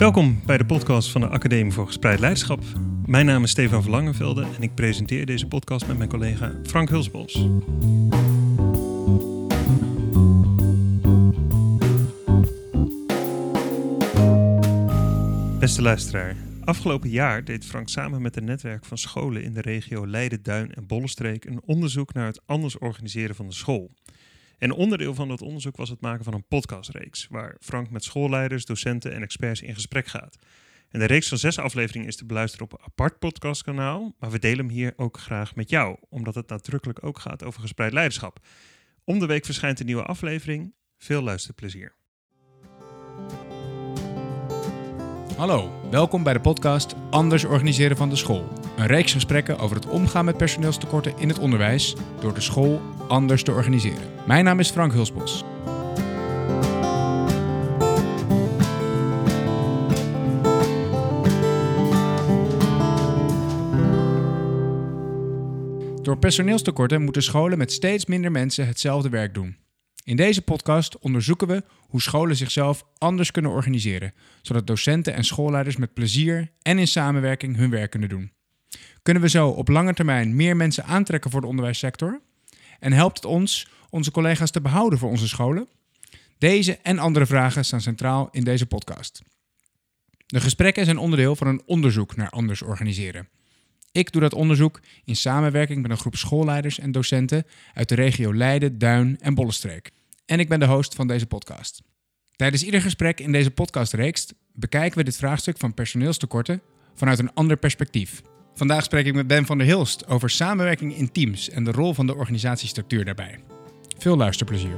Welkom bij de podcast van de Academie voor Gespreid Leiderschap. Mijn naam is Stefan Verlangenvelde en ik presenteer deze podcast met mijn collega Frank Hulsbos. Beste luisteraar, afgelopen jaar deed Frank samen met een netwerk van scholen in de regio Leiden, Duin en Bollenstreek een onderzoek naar het anders organiseren van de school. En onderdeel van dat onderzoek was het maken van een podcastreeks, waar Frank met schoolleiders, docenten en experts in gesprek gaat. En de reeks van zes afleveringen is te beluisteren op een apart podcastkanaal, maar we delen hem hier ook graag met jou, omdat het nadrukkelijk ook gaat over gespreid leiderschap. Om de week verschijnt een nieuwe aflevering. Veel luisterplezier. Hallo, welkom bij de podcast Anders organiseren van de school. Een reeks gesprekken over het omgaan met personeelstekorten in het onderwijs door de school anders te organiseren. Mijn naam is Frank Hulsbos. Door personeelstekorten moeten scholen met steeds minder mensen hetzelfde werk doen. In deze podcast onderzoeken we hoe scholen zichzelf anders kunnen organiseren, zodat docenten en schoolleiders met plezier en in samenwerking hun werk kunnen doen. Kunnen we zo op lange termijn meer mensen aantrekken voor de onderwijssector? En helpt het ons onze collega's te behouden voor onze scholen? Deze en andere vragen staan centraal in deze podcast. De gesprekken zijn onderdeel van een onderzoek naar anders organiseren. Ik doe dat onderzoek in samenwerking met een groep schoolleiders en docenten uit de regio Leiden, Duin en Bollenstreek. En ik ben de host van deze podcast. Tijdens ieder gesprek in deze podcastreeks bekijken we dit vraagstuk van personeelstekorten vanuit een ander perspectief. Vandaag spreek ik met Ben van der Hilst over samenwerking in teams en de rol van de organisatiestructuur daarbij. Veel luisterplezier.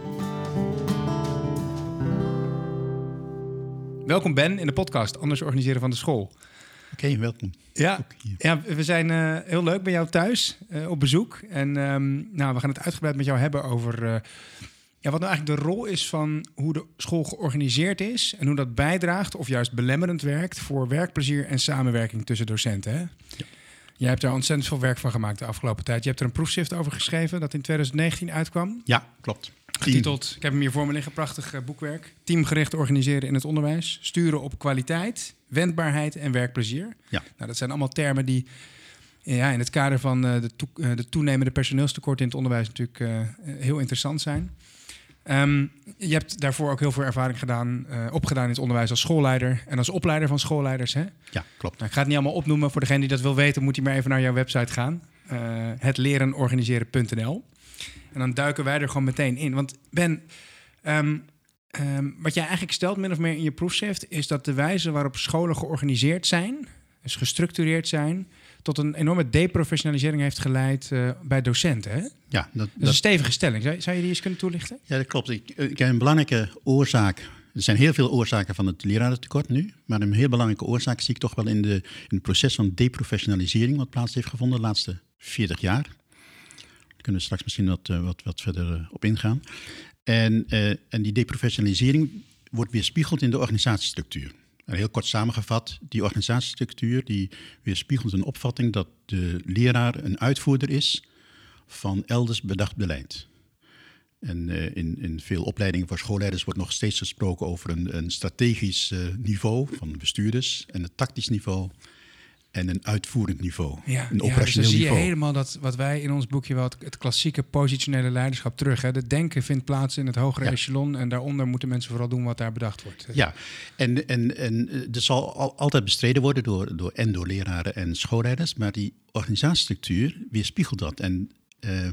Welkom Ben in de podcast Anders organiseren van de school. Oké, welkom. Ja, ja, we zijn uh, heel leuk bij jou thuis uh, op bezoek. En um, nou, we gaan het uitgebreid met jou hebben over uh, ja, wat nou eigenlijk de rol is van hoe de school georganiseerd is en hoe dat bijdraagt of juist belemmerend werkt voor werkplezier en samenwerking tussen docenten. Hè? Ja. Jij hebt daar ontzettend veel werk van gemaakt de afgelopen tijd. Je hebt er een proefschrift over geschreven dat in 2019 uitkwam. Ja, klopt. Getiteld, ik heb hem hier voor me liggen, prachtig uh, boekwerk. Teamgericht organiseren in het onderwijs. Sturen op kwaliteit, wendbaarheid en werkplezier. Ja. Nou, dat zijn allemaal termen die ja, in het kader van de, to uh, de, toenemende personeelstekorten in het onderwijs natuurlijk heel interessant zijn. Um, je hebt daarvoor ook heel veel ervaring gedaan, uh, opgedaan in het onderwijs als schoolleider en als opleider van schoolleiders. Hè? Ja, klopt. Nou, ik ga het niet allemaal opnoemen. Voor degene die dat wil weten, moet hij maar even naar jouw website gaan. Uh, hetlerenorganiseren.nl. En dan duiken wij er gewoon meteen in. Want Ben, um, um, wat jij eigenlijk stelt, min of meer in je proefschrift, is dat de wijze waarop scholen georganiseerd zijn, dus gestructureerd zijn, tot een enorme deprofessionalisering heeft geleid uh, bij docenten. Hè? Ja, dat, dat, is een stevige stelling. Zou, zou, je die eens kunnen toelichten? Ja, dat klopt. Ik, ik heb een belangrijke oorzaak. Er zijn heel veel oorzaken van het lerarentekort nu. Maar een heel belangrijke oorzaak zie ik toch wel in, de, in het proces van deprofessionalisering wat plaats heeft gevonden de laatste 40 jaar. Daar kunnen we straks misschien wat, uh, wat, wat verder op ingaan. En, en die deprofessionalisering wordt weerspiegeld in de organisatiestructuur. Heel kort samengevat, die organisatiestructuur die weerspiegelt een opvatting dat de leraar een uitvoerder is van elders bedacht beleid. En uh, in, in veel opleidingen voor schoolleiders wordt nog steeds gesproken over een, een strategisch uh, niveau van bestuurders en een tactisch niveau en een uitvoerend niveau. Ja, een operationeel ja, dus dan zie niveau. je helemaal dat wat wij in ons boekje wel het, het klassieke positionele leiderschap terug. Hè. De denken vindt plaats in het hogere ja. echelon en daaronder moeten mensen vooral doen wat daar bedacht wordt. Ja, en, en, en dat zal al, altijd bestreden worden door, door, en door leraren en schoolleiders, maar die organisatiestructuur weerspiegelt dat. En uh,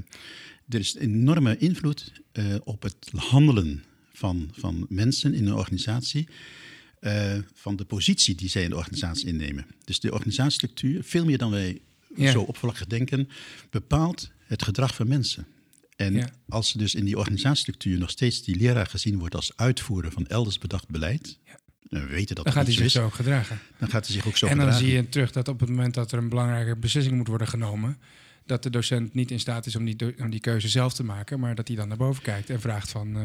er is enorme invloed uh, op het handelen van, van mensen in een organisatie. Uh, van de positie die zij in de organisatie innemen. Dus de organisatiestructuur, veel meer dan wij ja. zo oppervlakkig denken, bepaalt het gedrag van mensen. En ja. als ze dus in die organisatiestructuur nog steeds die leraar gezien wordt als uitvoerder van elders bedacht beleid, ja. we weten dat dan gaat hij zich is, zo gedragen. Dan gaat hij zich ook zo en dan gedragen. zie je terug dat op het moment dat er een belangrijke beslissing moet worden genomen, dat de docent niet in staat is om die, om die keuze zelf te maken, maar dat hij dan naar boven kijkt en vraagt van, eh,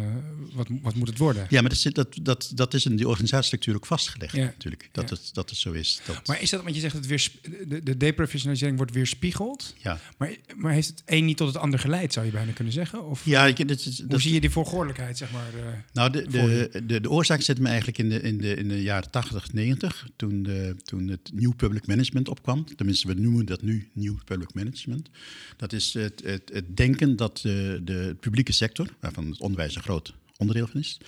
wat, wat moet het worden? Ja, maar dat, zit- dat, dat, dat is in die organisatiestructuur ook vastgelegd Ja. natuurlijk. Dat, Ja. het, dat het zo is. Dat, Maar is dat, want je zegt, het weer, de, de deprofessionalisering wordt weerspiegeld, ja, maar, maar heeft het een niet tot het ander geleid, zou je bijna kunnen zeggen? Of ja ik, is, hoe dat, zie je die voorgoorlijkheid, zeg maar? eh? Nou, de, de, de, de oorzaak zit me eigenlijk in de, in de, in de jaren 80, 90, toen, de, toen het New Public Management opkwam. Tenminste, we noemen dat nu New Public Management. Dat is het, het, denken dat de, de publieke sector, waarvan het onderwijs een groot onderdeel van is,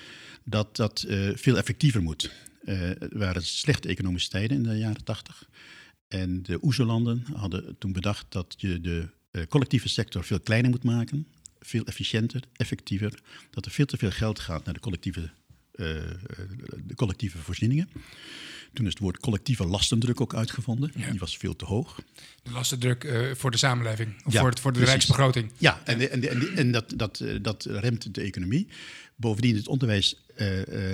dat dat eh, veel effectiever moet. Eh, er waren slechte economische tijden in de jaren 80. En de OESO-landen hadden toen bedacht dat je de eh, collectieve sector veel kleiner moet maken, veel efficiënter, effectiever. Dat er veel te veel geld gaat naar de collectieve, de collectieve voorzieningen. Toen is het woord collectieve lastendruk ook uitgevonden. Ja. Die was veel te hoog. De lastendruk eh, voor de samenleving, of Ja, voor, het, voor de precies. rijksbegroting. Ja, en, de- en, de- en, en dat, dat, eh, dat remt de economie. Bovendien, het onderwijs eh,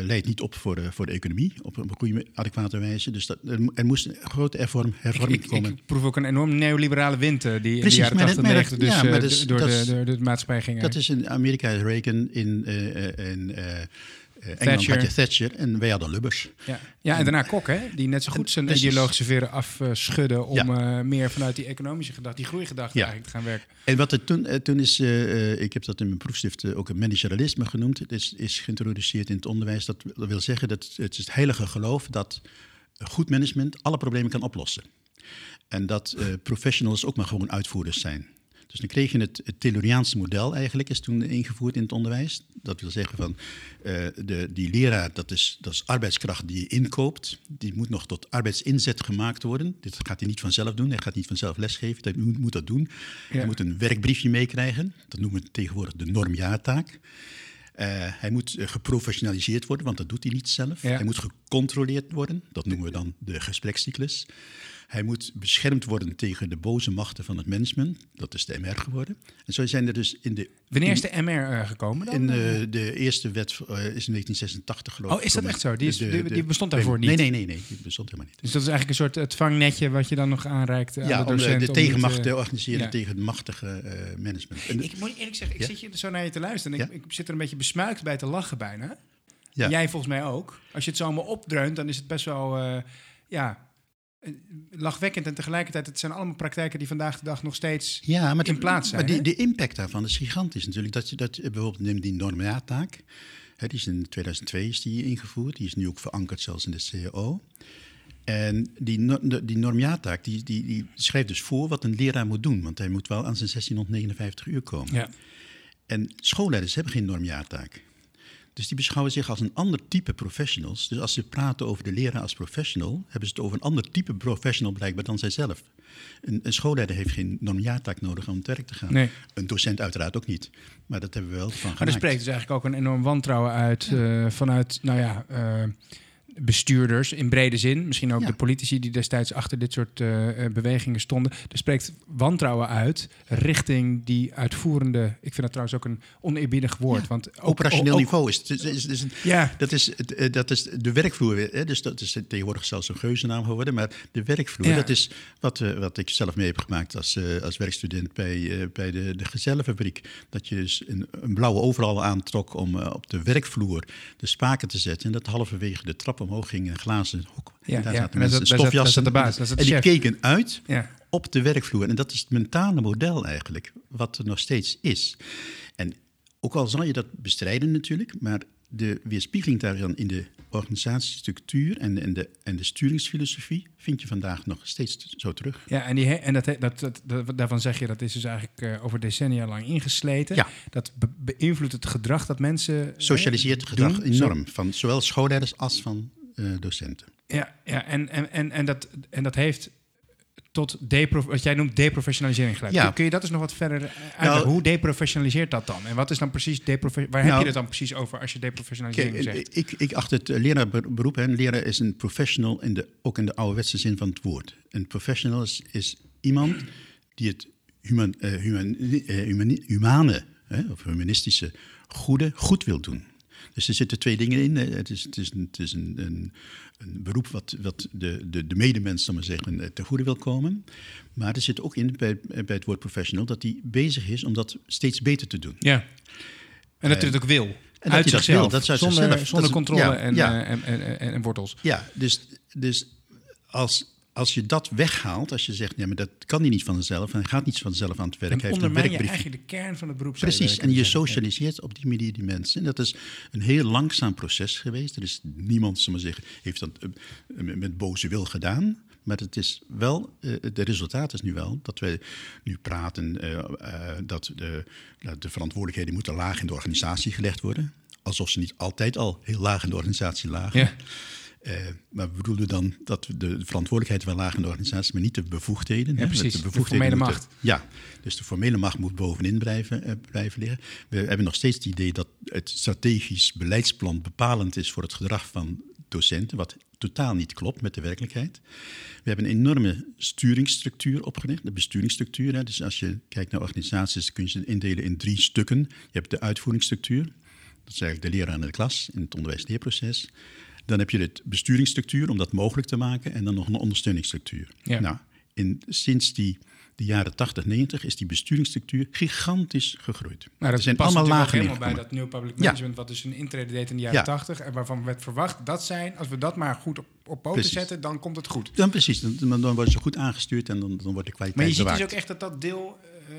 leidt niet op voor de, voor de economie op een goede, adequate wijze. Dus dat, er, mo- moest een grote hervorm, hervorming ik, komen. ik proef ook een enorm neoliberale wind die in de jaren maar 80 dat- maar 90 dat- dus ja, maar door, de, door de maatschappij ging. Dat is in Amerika Reagan, in, in Engeland Thatcher. had je Thatcher en wij hadden Lubbers. ja. ja, en daarna Kok, hè, die net zo goed zijn Precies. ideologische veren afschudden om Ja. eh, meer vanuit die economische gedachte, die groeigedachte Ja. eigenlijk te gaan werken. En wat er toen, eh, toen is, eh, eh, ik heb dat in mijn proefschrift eh, ook een managerialisme genoemd, het is, is geïntroduceerd in het onderwijs. Dat wil zeggen dat het is het heilige geloof dat goed management alle problemen kan oplossen. En dat eh, professionals ook maar gewoon uitvoerders zijn. Dus dan kreeg je het, het Tayloriaanse model eigenlijk, is toen ingevoerd in het onderwijs. Dat wil zeggen van, eh, de, die leraar, dat is, dat is arbeidskracht die je inkoopt. Die moet nog tot arbeidsinzet gemaakt worden. Dit gaat hij niet vanzelf doen, hij gaat niet vanzelf lesgeven, hij moet, moet dat doen. Ja. Hij moet een werkbriefje meekrijgen, dat noemen we tegenwoordig de normjaartaak. Eh, hij moet eh, geprofessionaliseerd worden, want dat doet hij niet zelf. Ja. Hij moet gecontroleerd worden, dat noemen we dan de gesprekscyclus. Hij moet beschermd worden tegen de boze machten van het management, dat is de MR geworden. En zo zijn er dus in de, Wanneer is de MR eh, gekomen dan? in eh, de eerste wet eh, is in 1986 geloof ik. Oh, is dat echt zo? Die is- De- die- de- die bestond daarvoor niet? Nee, nee, nee, nee, die bestond helemaal niet. Dus dat is eigenlijk een soort het vangnetje wat je dan nog aanreikt aan Ja, de om de, docent. de om tegenmacht niet, te eh, organiseren ja. tegen het machtige eh, management. En, Ik moet eerlijk zeggen, ik Ja? zit hier zo naar je te luisteren. En ik, zit er een beetje besmuikt bij te lachen bijna. ja. Jij volgens mij ook. Als je het zo allemaal opdreunt, dan is het best wel eh, ja, eh, lachwekkend. En tegelijkertijd, het zijn allemaal praktijken die vandaag de dag nog steeds... Ja, maar, in de, plaats zijn, maar die, hè? de impact daarvan is gigantisch natuurlijk. Dat je dat bijvoorbeeld neem die normjaartaak. Die is in 2002 is die ingevoerd. Die is nu ook verankerd zelfs in de CAO. En die, de- die normjaartaak die, die, die schrijft dus voor wat een leraar moet doen. Want hij moet wel aan zijn 1659 uur komen. Ja. En schoolleiders hebben geen normjaartaak. Dus die beschouwen zich als een ander type professionals. Dus als ze praten over de leraar als professional, hebben ze het over een ander type professional blijkbaar dan zijzelf. Een, een schoolleider heeft geen normjaartaak nodig om het werk te gaan. Nee. Een docent uiteraard ook niet. Maar dat hebben we wel van Maar er gemaakt. spreekt dus eigenlijk ook een enorm wantrouwen uit eh, vanuit, nou ja, eh, bestuurders in brede zin. Misschien ook Ja. de politici die destijds achter dit soort eh, eh, bewegingen stonden. Er spreekt wantrouwen uit richting die uitvoerende... Ik vind dat trouwens ook een oneerbiedig woord. Ja. Want ook, Operationeel ook- niveau is, is, is, is Ja, dat, is, het, eh, dat is de werkvloer. Hè? Dus dat is tegenwoordig zelfs een geuzennaam geworden. Maar de werkvloer, Ja. dat is wat, eh, wat ik zelf mee heb gemaakt als, als werkstudent bij, bij de, de gezellenfabriek. Dat je dus een, een blauwe overal aantrok om op de werkvloer de spaken te zetten. En dat halverwege de trap omhoog ging een glazen hok. Ja, daar zaten mensen daar zat daar zat de en die keken uit op de werkvloer. En dat is het mentale model eigenlijk, wat er nog steeds is. En ook al zal je dat bestrijden natuurlijk, maar de weerspiegeling daarvan in de organisatiestructuur en de, en de, en de sturingsfilosofie vind je vandaag nog steeds zo terug. Ja, en, die en dat, dat, dat, dat- daarvan zeg je dat is dus eigenlijk eh, over decennia lang ingesleten. Ja. Dat be- beïnvloedt het gedrag dat mensen. eh, Socialiseert het gedrag doen. enorm, van zowel schoolleiders als van docenten. Ja, ja en, en, en, en, dat, en dat heeft tot wat jij noemt deprofessionalisering geleid. Ja. Kun, je dat eens nog wat verder eh, uitleggen? Nou- Hoe deprofessionaliseert dat dan? En wat is dan precies Waar heb Nou- je het dan precies over als je deprofessionalisering Kijk, zegt? ik, ik acht het eh, leraarberoep, hè. een leraar is een professional, in de, ook in de ouderwetse zin van het woord. Een professional is, is iemand die het human, eh, human, eh, humani- humane hè, of humanistische goede goed wil doen. Dus er zitten twee dingen in. Het is, het is, een, het is een, een, een beroep wat, wat de, de, de medemens, zal maar zeggen, eh, ten goede wil komen. Maar er zit ook in bij, bij het woord professional dat hij bezig is om dat steeds beter te doen. Ja. En dat hij het ook wil. dat uit dat zichzelf. wil, dat zonder zichzelf. zonder Dat is- controle ja, en, ja. eh, en, en, en, en wortels. Ja, dus, dus als, als je dat weghaalt, als je zegt, ja, maar dat kan hij niet van zichzelf en hij gaat niet van zichzelf aan het werk. Dan hij heeft een je werkbrief. eigenlijk de kern van het beroep. Precies, en je socialiseert op die manier die mensen. En dat is een heel langzaam proces geweest. Er is niemand, zullen we zeggen, heeft dat eh, met boze wil gedaan. Maar het is wel, eh, de resultaat is nu wel dat wij nu praten eh, eh, dat de, dat de verantwoordelijkheden moeten laag in de organisatie gelegd worden. Alsof ze niet altijd al heel laag in de organisatie lagen. Ja. Eh, maar we bedoelen dan dat de verantwoordelijkheid wel laag in de organisatie, maar niet de bevoegdheden. Ja, hè. precies. De, formele macht. Ja, dus de formele macht moet bovenin blijven, eh, blijven liggen. We hebben nog steeds het idee dat het strategisch beleidsplan bepalend is voor het gedrag van docenten, wat totaal niet klopt met de werkelijkheid. We hebben een enorme sturingsstructuur opgericht, de besturingsstructuur. Hè. Dus als je kijkt naar organisaties, kun je ze indelen in drie stukken. Je hebt de uitvoeringsstructuur, dat is eigenlijk de leraar in de klas in het onderwijs-leerproces. Dan heb je de besturingsstructuur om dat mogelijk te maken en dan nog een ondersteuningsstructuur. Ja. Nou, in, sinds die, de jaren 80, 90 is die besturingsstructuur gigantisch gegroeid. Maar dat er zijn past allemaal lagen helemaal bij dat New Public Ja. Management... wat dus een intrede deed in de jaren Ja. 80... en waarvan werd verwacht dat zijn... als we dat maar goed op, op poten Precies. zetten, dan komt het goed. Dan precies, dan, dan worden ze goed aangestuurd en dan, dan wordt de kwaliteit Maar je ziet dus ook echt dat dat deel eh,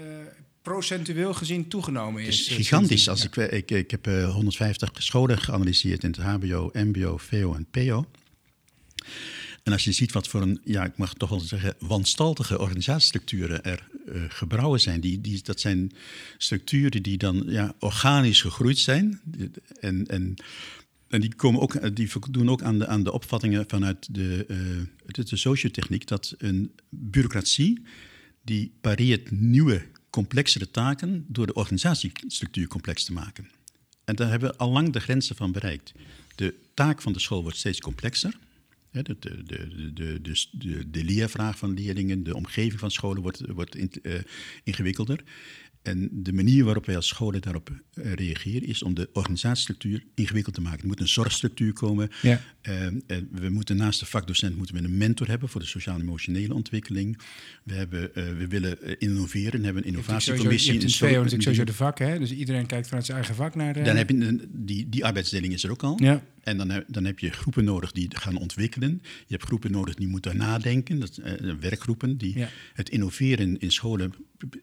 procentueel gezien toegenomen is. Het is eh, gigantisch. Als ik, ik, ik heb eh, 150 scholen geanalyseerd in het HBO, MBO, VO en PO. En als je ziet wat voor een, ja, ik mag toch wel zeggen, wanstaltige organisatiestructuren er eh, gebrouwen zijn. Die, die, dat zijn structuren die dan ja, organisch gegroeid zijn. En, en, en die, komen ook, die voldoen ook aan de, aan de opvattingen vanuit de, eh, de, de sociotechniek dat een bureaucratie die pareert nieuwe, complexere taken door de organisatiestructuur complex te maken. En daar hebben we al lang de grenzen van bereikt. De taak van de school wordt steeds complexer. De, de, de, de, de, leervraag van leerlingen, de omgeving van scholen wordt, wordt eh, ingewikkelder. En de manier waarop wij als scholen daarop eh, reageren is om de organisatiestructuur ingewikkeld te maken. Er moet een zorgstructuur komen. Ja. Eh, eh, we moeten naast de vakdocent moeten we een mentor hebben voor de sociaal-emotionele ontwikkeling. We, hebben, eh, we willen innoveren, hebben een Je hebt sowieso- innovatiecommissie. Je hebt een so- natuurlijk sowieso de vakken, hè? dus iedereen kijkt vanuit zijn eigen vak naar de... Dan heb je een- die, die arbeidsdeling is er ook al. Ja. En dan heb, dan heb je groepen nodig die gaan ontwikkelen. Je hebt groepen nodig die moeten nadenken. Dat, eh, werkgroepen. Die, Ja. Het innoveren in scholen,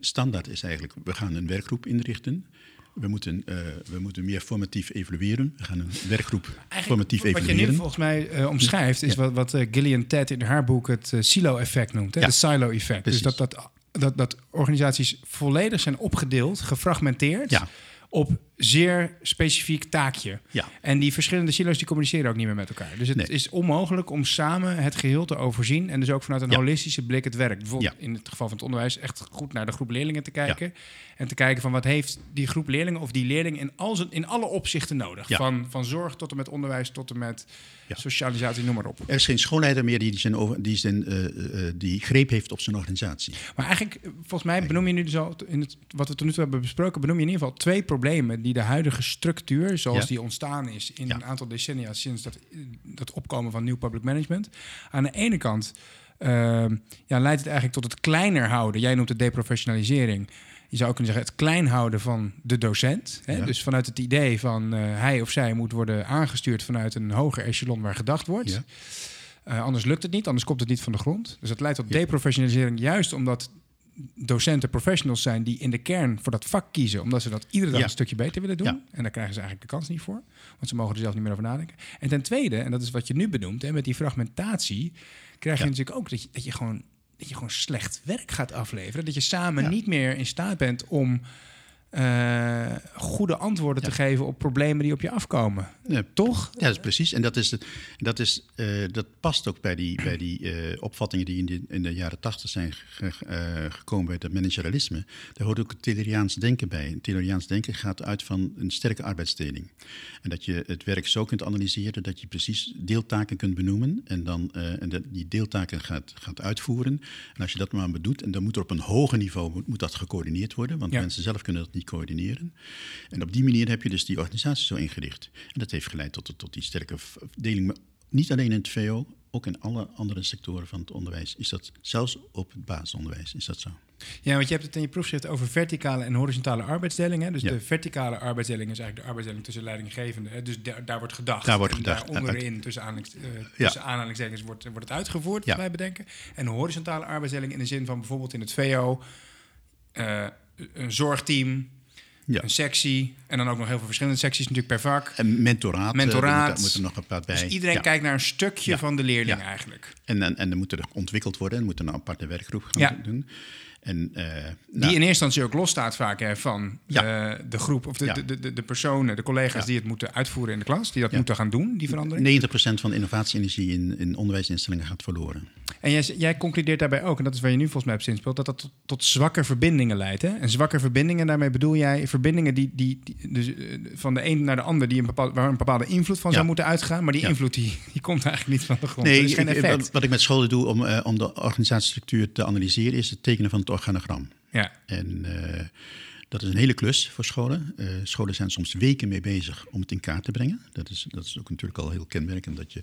standaard is eigenlijk... we gaan een werkgroep inrichten. We moeten, eh, we moeten meer formatief evalueren. We gaan een werkgroep formatief wat je nu evalueren. volgens mij eh, omschrijft, is Ja. wat, wat Gillian Ted in haar boek het silo-effect noemt. Hè? Ja. De silo-effect. Dus dat, dat, dat, dat organisaties volledig zijn opgedeeld, gefragmenteerd... Ja. Op zeer specifiek taakje. Ja. En die verschillende silo's die communiceren ook niet meer met elkaar. Dus het Nee. is onmogelijk om samen het geheel te overzien... en dus ook vanuit een Ja. holistische blik het werk. Bijvoorbeeld Ja. in het geval van het onderwijs... echt goed naar de groep leerlingen te kijken... en te kijken van wat heeft die groep leerlingen... of die leerling in, al zijn, in alle opzichten nodig. Van, van zorg tot en met onderwijs, tot en met Ja. socialisatie, noem maar op. Er is geen schoolleider meer die, zijn over, die, zijn, eh, eh, die greep heeft op zijn organisatie. Maar eigenlijk, eh, volgens mij benoem je nu dus al... In het, wat we tot nu toe hebben besproken... benoem je in ieder geval twee problemen... die de huidige structuur, zoals Ja. die ontstaan is... in Ja. een aantal decennia sinds dat, dat opkomen van nieuw public management... aan de ene kant ehm, ja, leidt het eigenlijk tot het kleiner houden. Jij noemt het deprofessionalisering. Je zou ook kunnen zeggen het klein houden van de docent. Hè? Ja. Dus vanuit het idee van eh, hij of zij moet worden aangestuurd... vanuit een hoger echelon waar gedacht wordt... Ja. Eh, anders lukt het niet, anders komt het niet van de grond. Dus dat leidt tot Ja. deprofessionalisering, juist omdat docenten professionals zijn die in de kern voor dat vak kiezen, omdat ze dat iedere dag een stukje beter willen doen. En daar krijgen ze eigenlijk de kans niet voor, want ze mogen er zelf niet meer over nadenken. En ten tweede, en dat is wat je nu benoemt, hè, met die fragmentatie, krijg je natuurlijk ook dat je, dat je gewoon dat je gewoon slecht werk gaat afleveren. Dat je samen Ja. niet meer in staat bent om eh, goede antwoorden te geven op problemen die op je afkomen. Ja, Toch? Ja, dat is precies. En dat, is, dat, is, eh, dat past ook bij die, bij die eh, opvattingen die in de, in de jaren tachtig zijn ge- gekomen bij het managerialisme. Daar hoort ook het Tayloriaans denken bij. Het Tayloriaans denken gaat uit van een sterke arbeidsdeling. En dat je het werk zo kunt analyseren dat je precies deeltaken kunt benoemen en dan en dat die deeltaken gaat, gaat uitvoeren. En als je dat maar bedoet, en dan moet er op een hoger niveau moet, moet dat gecoördineerd worden, want Ja. mensen zelf kunnen dat niet niet coördineren. En op die manier heb je dus die organisatie zo ingericht. En dat heeft geleid tot, tot die sterke verdeling, maar niet alleen in het VO, ook in alle andere sectoren van het onderwijs is dat, zelfs op het basisonderwijs is dat zo. Ja, want je hebt het in je proefschrift over verticale en horizontale arbeidsdelingen. Dus Ja. de verticale arbeidsdeling is eigenlijk de arbeidsdeling tussen leidinggevenden. hè. Dus daar, daar wordt gedacht. Daar wordt En gedacht. onderin, tussen, aanhalings, eh, tussen aanhalingstekens, wordt, wordt het uitgevoerd, Ja. wij bedenken. En de horizontale arbeidsdeling in de zin van bijvoorbeeld in het VO... eh, een zorgteam, Ja. een sectie... en dan ook nog heel veel verschillende secties natuurlijk per vak. En mentoraat, eh, Mentoraat. daar moet er nog een paar bij. Dus iedereen Ja. kijkt naar een stukje Ja. van de leerling eigenlijk. En, en, en dan moet er ontwikkeld worden en moet er een aparte werkgroep gaan Ja. doen. En, eh, Die nou, in eerste instantie ook losstaat vaak hè, van Ja. de groep of de, Ja. de, de, de personen, de collega's Ja. die het moeten uitvoeren in de klas, die dat moeten gaan doen, die verandering. 90% van de innovatie-energie in, in onderwijsinstellingen gaat verloren. En jij, jij concludeert daarbij ook, en dat is waar je nu volgens mij op zinspeelt, dat dat tot, tot zwakke verbindingen leidt. Hè? En zwakke verbindingen, daarmee bedoel jij verbindingen die, die, die dus, eh, van de een naar de ander, die een bepaald, waar een bepaalde invloed van zou moeten uitgaan, maar die invloed die, die komt eigenlijk niet van de grond. Nee, is geen effect. wat, wat ik met scholen doe om, eh, om de organisatiestructuur te analyseren, is het tekenen van het organogram. ja. En eh, dat is een hele klus voor scholen. Eh, scholen zijn soms weken mee bezig om het in kaart te brengen. Dat is, dat is ook natuurlijk al heel kenmerkend dat je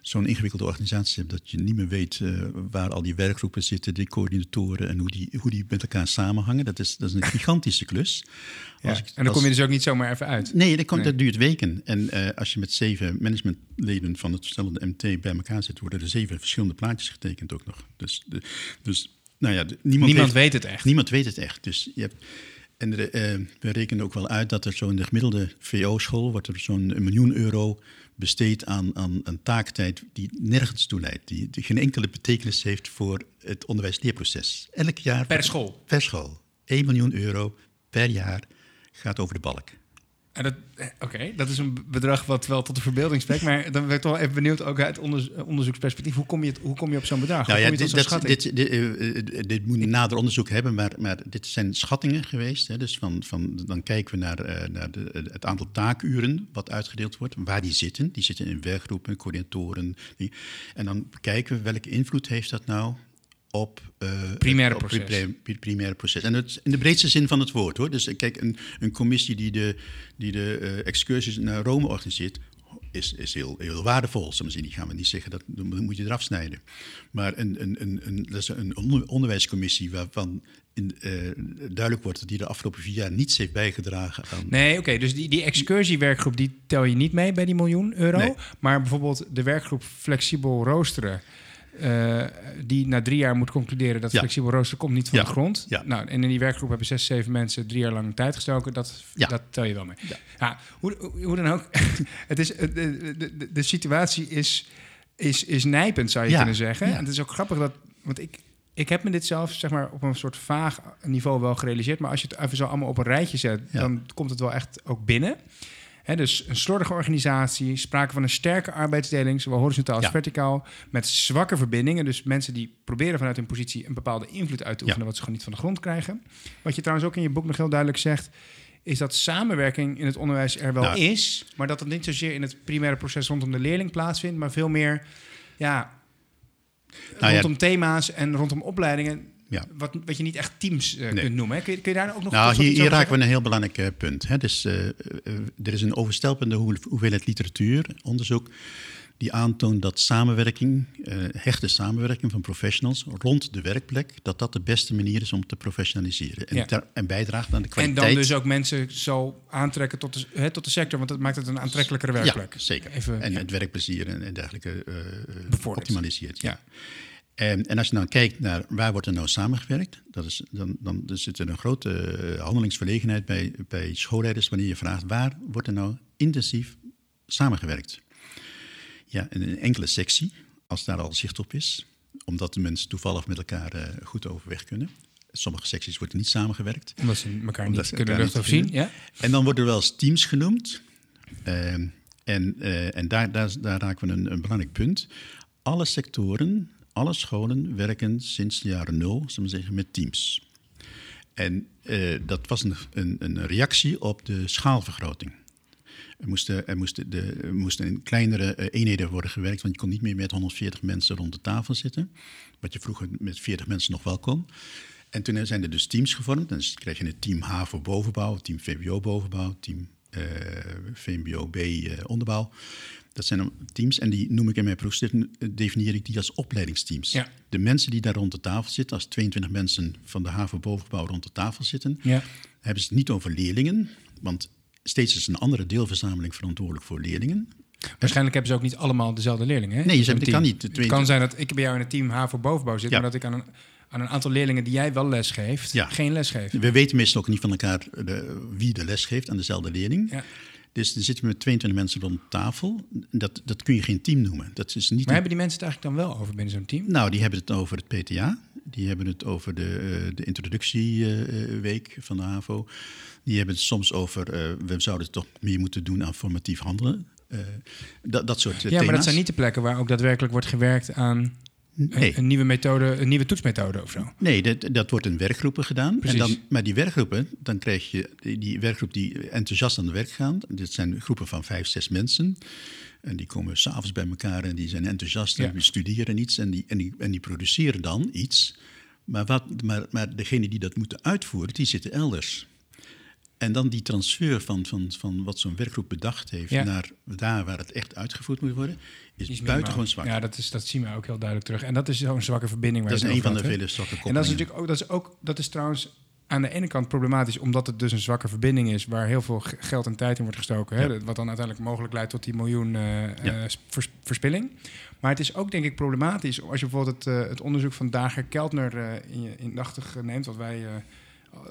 zo'n ingewikkelde organisatie hebt dat je niet meer weet eh, waar al die werkgroepen zitten, die coördinatoren en hoe die, hoe die met elkaar samenhangen. Dat is, dat is een gigantische klus. Ja. Als ik- En dan als- kom je dus ook niet zomaar even uit. Nee, dat, komt, Nee. dat duurt weken. En als je met zeven managementleden van hetzelfde MT bij elkaar zit, worden er zeven verschillende plaatjes getekend ook nog. Dus, de, dus nou ja, niemand, Niemand heeft- weet het echt. Niemand weet het echt. Dus je hebt, en de, eh, we rekenen ook wel uit dat er zo in de gemiddelde VO-school wordt er zo'n een miljoen euro besteed aan, aan, aan taaktijd die nergens toe leidt. Die, die geen enkele betekenis heeft voor het onderwijsleerproces. Elk jaar. Per school. Per school. 1 miljoen euro per jaar gaat over de balk. Eh, Oké, dat is een bedrag wat wel tot de verbeelding spreekt. Maar dan ben ik toch wel even benieuwd, ook uit onderzo- eh, onderzoeksperspectief, hoe kom je, het, hoe kom je op zo'n bedrag? Nou ja, dit, dat- dit, dit, eh, dit moet nader onderzoek hebben, maar, maar dit zijn schattingen geweest. Hè, dus van, van, dan kijken we naar, naar de, het aantal taakuren wat uitgedeeld wordt, waar die zitten. Die zitten in werkgroepen, coördinatoren. Die, en dan kijken we welke invloed heeft dat nou op eh, Primaire op proces. pri- pri- primaire proces. En het, in de breedste zin van het woord hoor. Dus eh, kijk, een, een commissie die de, die de eh, excursies naar Rome organiseert, is, is heel, heel waardevol. Zeggen. Die gaan we niet zeggen, dat dan moet je eraf snijden. Maar een, een, een, een, dat is een onder- onderwijscommissie waarvan in, duidelijk wordt dat die de afgelopen vier jaar niets heeft bijgedragen aan. Nee, oké, dus die, die excursiewerkgroep die tel je niet mee bij die miljoen euro. Nee. Maar bijvoorbeeld de werkgroep flexibel roosteren. Eh, die na drie jaar moet concluderen dat Ja. flexibel roosteren komt niet van Ja. de grond. Ja. Nou, en in die werkgroep hebben zes, zeven mensen drie jaar lang tijd gestoken. Dat, dat tel je wel mee. Ja. Ja, hoe, hoe- hoe dan ook. het is, de, de, de, de situatie is, is, is nijpend, zou je Ja. kunnen zeggen. Ja. En het is ook grappig dat... Want ik, ik heb me dit zelf zeg maar, op een soort vaag niveau wel gerealiseerd. Maar als je het even zo allemaal op een rijtje zet... Ja. dan komt het wel echt ook binnen. Dus een slordige organisatie, sprake van een sterke arbeidsdeling, zowel horizontaal als Ja. verticaal, met zwakke verbindingen. Dus mensen die proberen vanuit hun positie een bepaalde invloed uit te Ja. oefenen, wat ze gewoon niet van de grond krijgen. Wat je trouwens ook in je boek nog heel duidelijk zegt, is dat samenwerking in het onderwijs er wel Nou. is, maar dat het niet zozeer in het primaire proces rondom de leerling plaatsvindt, maar veel meer ja, Nou ja, rondom thema's en rondom opleidingen. Ja. Wat, wat je niet echt teams eh, Nee. kunt noemen. Hè? Kun, je, kun je daar ook nog Nou, hier, hier raken we een heel belangrijk eh, punt. Hè. Dus, eh, er is een overstelpende hoe- hoeveelheid literatuur, onderzoek, die aantoont dat samenwerking, hechte samenwerking van professionals rond de werkplek, dat dat de beste manier is om te professionaliseren. En, Ja. en bijdraagt aan de En kwaliteit. dan dus ook mensen zo aantrekken tot de, hè, tot de sector, want dat maakt het een aantrekkelijkere werkplek. Ja, zeker. Even, en ja. het werkplezier en, en dergelijke optimaliseert. Ja. En, en als je nou kijkt naar waar wordt er nou samengewerkt, dat is, dan, dan er zit er een grote eh, handelingsverlegenheid bij, bij schoolleiders wanneer je vraagt waar wordt er nou intensief samengewerkt. Ja, in een enkele sectie, als daar al zicht op is, omdat de mensen toevallig met elkaar eh, goed overweg kunnen. Sommige secties worden niet samengewerkt. Omdat ze elkaar niet ze kunnen zien. Ja? En dan worden er wel eens teams genoemd. Ehm, en eh, en daar, daar, daar raken we een, een belangrijk punt. Alle sectoren, alle scholen werken sinds de jaren nul, zeggen, met teams. En eh, dat was een, een, een reactie op de schaalvergroting. Er moesten, er moesten, de, moesten in kleinere eh, eenheden worden gewerkt, want je kon niet meer met 140 mensen rond de tafel zitten. Wat je vroeger met 40 mensen nog wel kon. En toen zijn er dus teams gevormd. Dan krijg je een team HAVO bovenbouw, team VBO bovenbouw, team uh, VMBO B onderbouw. Dat zijn teams en die noem ik in mijn proefschrift, definieer ik die als opleidingsteams. Ja. De mensen die daar rond de tafel zitten, als 22 mensen van de HAVO bovenbouw rond de tafel zitten, Ja. hebben ze het niet over leerlingen, want steeds is een andere deelverzameling verantwoordelijk voor leerlingen. Waarschijnlijk hebben ze ook niet allemaal dezelfde leerlingen. Hè? Nee, je het kan niet. Het kan zijn dat ik bij jou in het team HAVO bovenbouw zit, Ja. maar dat ik aan een, aan een aantal leerlingen die jij wel les geeft, Ja. geen les geef. We weten meestal ook niet van elkaar de- wie de les geeft aan dezelfde leerling. Ja. Dus er zitten met 22 mensen rond tafel. Dat, dat kun je geen team noemen. Dat is niet Maar hebben die mensen het eigenlijk dan wel over binnen zo'n team? Nou, die hebben het over het PTA. Die hebben het over de, eh, de introductieweek van de HAVO. Die hebben het soms over, eh, we zouden toch meer moeten doen aan formatief handelen. Eh, dat, dat soort Ja, thema's. maar dat zijn niet de plekken waar ook daadwerkelijk wordt gewerkt aan Nee. een, een nieuwe methode, een nieuwe toetsmethode of zo. Nee, dat, dat wordt in werkgroepen gedaan. Precies. En dan, maar die werkgroepen, dan krijg je die, die werkgroep die enthousiast aan het werk gaan. Dit zijn groepen van vijf, zes mensen. En die komen s'avonds bij elkaar en die zijn enthousiast en Ja. die studeren iets en die, en, die, en die produceren dan iets. Maar, wat, maar, maar degene die dat moeten uitvoeren, die zitten elders. En dan die transfer van, van, van wat zo'n werkgroep bedacht heeft Ja. naar daar waar het echt uitgevoerd moet worden, is, buitengewoon zwak. Ja, dat, is, dat zien we ook heel duidelijk terug. En dat is zo'n zwakke verbinding waar dat is een van de vele zwakke En dat is koppelingen. natuurlijk ook, dat is ook, dat is trouwens aan de ene kant problematisch, omdat het dus een zwakke verbinding is, waar heel veel geld en tijd in wordt gestoken. Hè? Ja. Wat dan uiteindelijk mogelijk leidt tot die miljoen eh, Ja. eh, vers- verspilling. Maar het is ook denk ik problematisch als je bijvoorbeeld het, eh, het onderzoek van Dager Keltner in je indachtig neemt, wat wij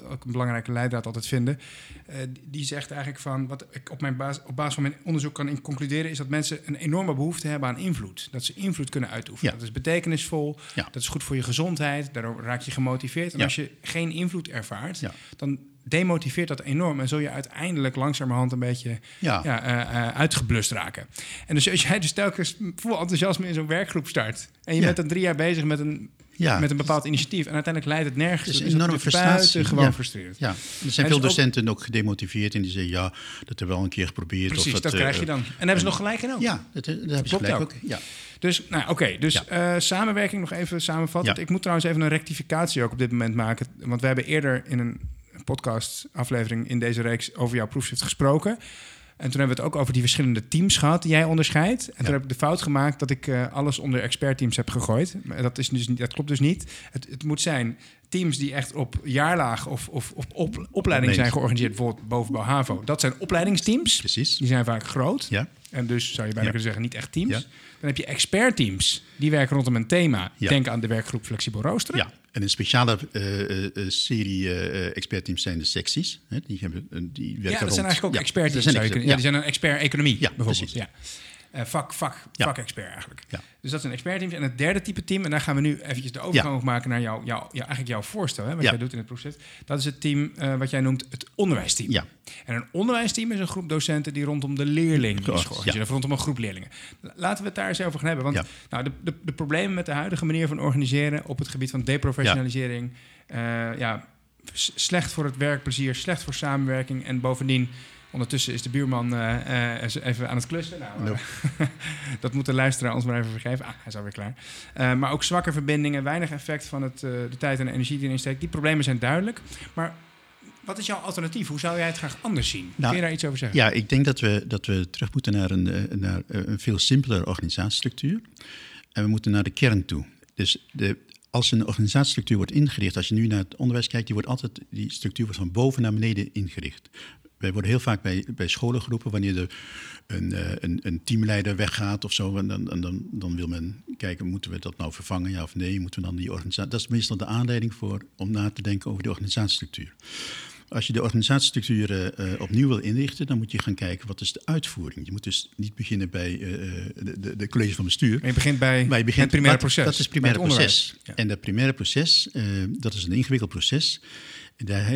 ook een belangrijke leidraad altijd vinden. Eh, die- zegt eigenlijk van, wat ik op, mijn basis, op basis van mijn onderzoek kan concluderen, is dat mensen een enorme behoefte hebben aan invloed. Dat ze invloed kunnen uitoefenen. Ja. Dat is betekenisvol, Ja. dat is goed voor je gezondheid, daardoor raak je gemotiveerd. En Ja. als je geen invloed ervaart, Ja. dan demotiveert dat enorm en zul je uiteindelijk langzamerhand een beetje Ja. ja, eh, eh, uitgeblust raken. En dus als jij dus telkens vol enthousiasme in zo'n werkgroep start en je Ja. bent dan drie jaar bezig met een, Ja. met een bepaald initiatief en uiteindelijk leidt het nergens, Het is enorme frustratie. buitengewoon Ja. frustrerend. Ja, er En zijn veel dus docenten ook gedemotiveerd en die zeggen ja, dat hebben we al een keer geprobeerd. Precies, of dat eh, krijg je dan. En hebben ze nog gelijk in ook. Ja, dat, dat hebben ze gelijk ook. ook. Ja. Dus, nou, oké. dus Ja. eh, samenwerking nog even samenvatten. Ja. Ik moet trouwens even een rectificatie ook op dit moment maken. Want we hebben eerder in een podcast-aflevering in deze reeks over jouw proefschrift gesproken. En toen hebben we het ook over die verschillende teams gehad die jij onderscheidt. En toen heb ik de fout gemaakt dat ik eh, alles onder expertteams heb gegooid. Maar dat, is dus niet, dat klopt dus niet. Het, het moet zijn teams die echt op jaarlaag of, of, of op, opleiding zijn georganiseerd. Bijvoorbeeld bovenbouw HAVO. Dat zijn opleidingsteams. Precies. Die zijn vaak groot. Ja. En dus zou je bijna Ja. kunnen zeggen, niet echt teams. Ja. Dan heb je expertteams. Die werken rondom een thema. Denk aan de werkgroep Flexibel Roosteren. ja, en een speciale eh, eh, eh, serie eh expertteams zijn de secties. Hè, die, hebben, die werken Ja, dat rond- zijn eigenlijk ook Ja, expertteams. ja, die zijn een expert economie, Ja, bijvoorbeeld. precies. Ja. Eh, vak, vak, Ja. vak-expert eigenlijk. Ja. Dus dat zijn expertteams. En het derde type team, en daar gaan we nu eventjes de overgang maken naar jouw, jouw, eigenlijk jouw voorstel, hè, wat jij doet in het proces. Dat is het team eh, wat jij noemt het onderwijsteam. Ja. En een onderwijsteam is een groep docenten die rondom de leerling is Georganiseerd, rondom een groep leerlingen. Laten we het daar eens over gaan hebben. Want nou, de, de, de problemen met de huidige manier van organiseren op het gebied van deprofessionalisering, eh, ja, s- slecht voor het werkplezier, slecht voor samenwerking en bovendien. Ondertussen is de buurman eh, eh, even aan het klussen. Nou, Nope. dat moet de luisteraar ons maar even vergeven. Ah, hij is alweer klaar. Eh, maar ook zwakke verbindingen, weinig effect van het, de tijd en de energie die erin steekt. Die problemen zijn duidelijk. Maar wat is jouw alternatief? Hoe zou jij het graag anders zien? Nou, Kun je daar iets over zeggen? Ja, ik denk dat we, dat we terug moeten naar een, naar een veel simpeler organisatiestructuur. En we moeten naar de kern toe. Dus de, als een organisatiestructuur wordt ingericht, als je nu naar het onderwijs kijkt, die, wordt altijd, die structuur wordt van boven naar beneden ingericht. Wij worden heel vaak bij, bij scholen geroepen wanneer er een, eh, een, een teamleider weggaat of zo. En dan, en dan, dan wil men kijken, moeten we dat nou vervangen, ja of nee? Moeten we dan die organisatie... Dat is meestal de aanleiding voor, om na te denken over de organisatiestructuur. Als je de organisatiestructuur eh, opnieuw wil inrichten, dan moet je gaan kijken wat is de uitvoering. Je moet dus niet beginnen bij eh, de, de, de college van bestuur. Maar je begint bij Maar je begint, het primaire proces. Dat is het primaire het proces. Ja. En dat primaire proces, eh, dat is een ingewikkeld proces. Eh,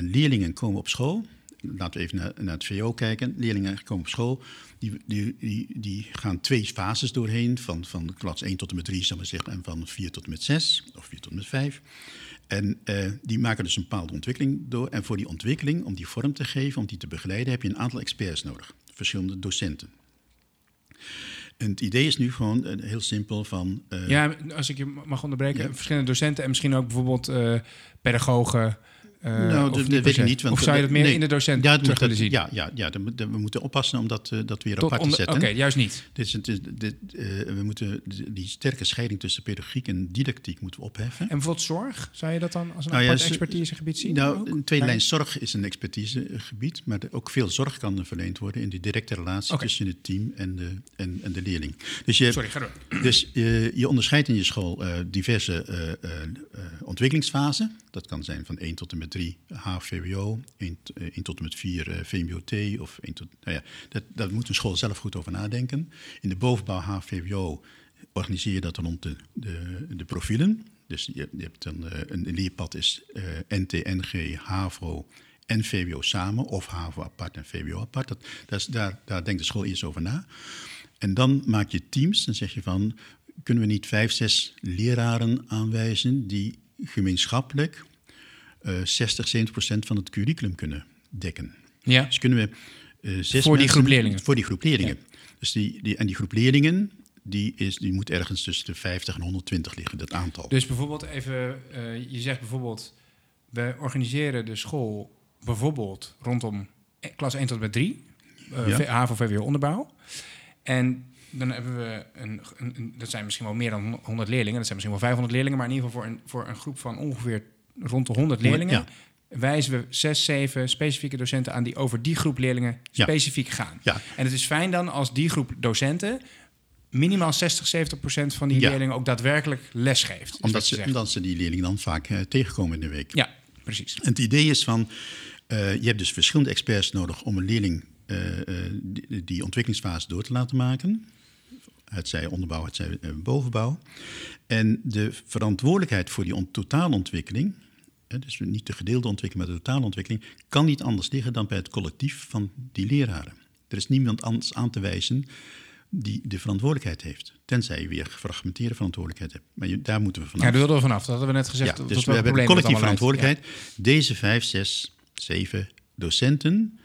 leerlingen komen op school. Laten we even naar, naar het VO kijken. Leerlingen komen op school. Die, die, die, die gaan twee fases doorheen. Van, van klas 1 tot en met 3, zal maar zeggen. En van 4 tot en met 6. Of 4 tot en met 5. En eh, die maken dus een bepaalde ontwikkeling door. En voor die ontwikkeling, om die vorm te geven, om die te begeleiden, heb je een aantal experts nodig. Verschillende docenten. En het idee is nu gewoon eh, heel simpel van... eh, Ja, als ik je mag onderbreken. Ja. Verschillende docenten en misschien ook bijvoorbeeld pedagogen. Eh, Nou, of dat- weet ik niet, want- of zou je dat meer nee. in de docent ja, terug willen zien? Ja, ja, ja we moeten oppassen om dat, eh, dat weer apart te zetten. Oké, juist niet. Dit is, dit, eh, we moeten die- sterke scheiding tussen pedagogiek en didactiek moeten we opheffen. En bijvoorbeeld zorg, zou je dat dan als een Nou apart expertisegebied zien? Nou, een tweede lijn zorg is een expertisegebied, maar ook veel zorg kan er verleend worden in die directe relatie tussen het team en de, en, en de leerling. Dus je, Sorry, ga door. dus je, onderscheidt in je school eh, diverse eh, eh, eh, ontwikkelingsfasen. Dat kan zijn van 1 tot en met 3 HVWO, 1, t- eh, 1 tot en met 4 eh, VMBOT. Of 1 tot, nou ja, dat, daar moet een school zelf goed over nadenken. In de bovenbouw HVWO organiseer je dat rond de, de, de profielen. Dus je, je hebt een, eh, een leerpad is eh NT, NG, HAVO en VWO samen. Of HAVO apart en VWO apart. Dat, dat is, daar, daar denkt de school eerst over na. En dan maak je teams en zeg je van... kunnen we niet vijf, zes leraren aanwijzen... die gemeenschappelijk eh 60, 70 procent van het curriculum kunnen dekken. Ja, Dus kunnen we eh, zes Voor die groep leerlingen. Voor die groep leerlingen. Dus die, die, en die groep leerlingen... Die, is, die moet ergens tussen de 50 en 120 liggen, dat aantal. dus bijvoorbeeld even, eh, je zegt bijvoorbeeld, we organiseren de school bijvoorbeeld rondom e- klas 1 tot en met 3, eh Ja. HAVO, VWO, onderbouw. En dan hebben we een, een, een- dat zijn misschien wel meer dan 100 leerlingen, dat zijn misschien wel 500 leerlingen, maar in ieder geval voor een, voor een groep van ongeveer rond de 100 leerlingen. Ja. Wijzen we zes, zeven specifieke docenten aan die over die groep leerlingen specifiek gaan. En het is fijn dan als die groep docenten minimaal 60, 70 procent van die leerlingen ook daadwerkelijk les geeft. omdat, ze, omdat ze die leerlingen dan vaak eh, tegenkomen in de week. Ja, precies. En het idee is van, eh, je hebt dus verschillende experts nodig om een leerling eh, die, die ontwikkelingsfase door te laten maken. Het zij onderbouw, het zij bovenbouw. En de verantwoordelijkheid voor die on- totaalontwikkeling, hè, dus niet de gedeelde ontwikkeling, maar de totaalontwikkeling, kan niet anders liggen dan bij het collectief van die leraren. Er is niemand anders aan te wijzen die de verantwoordelijkheid heeft. Tenzij je weer gefragmenteerde verantwoordelijkheid hebt. Maar je- daar moeten we vanaf. Ja, daar wilden we vanaf. Dat hadden we net gezegd. Ja, dus we hebben collectieve verantwoordelijkheid. Deze vijf, zes, zeven docenten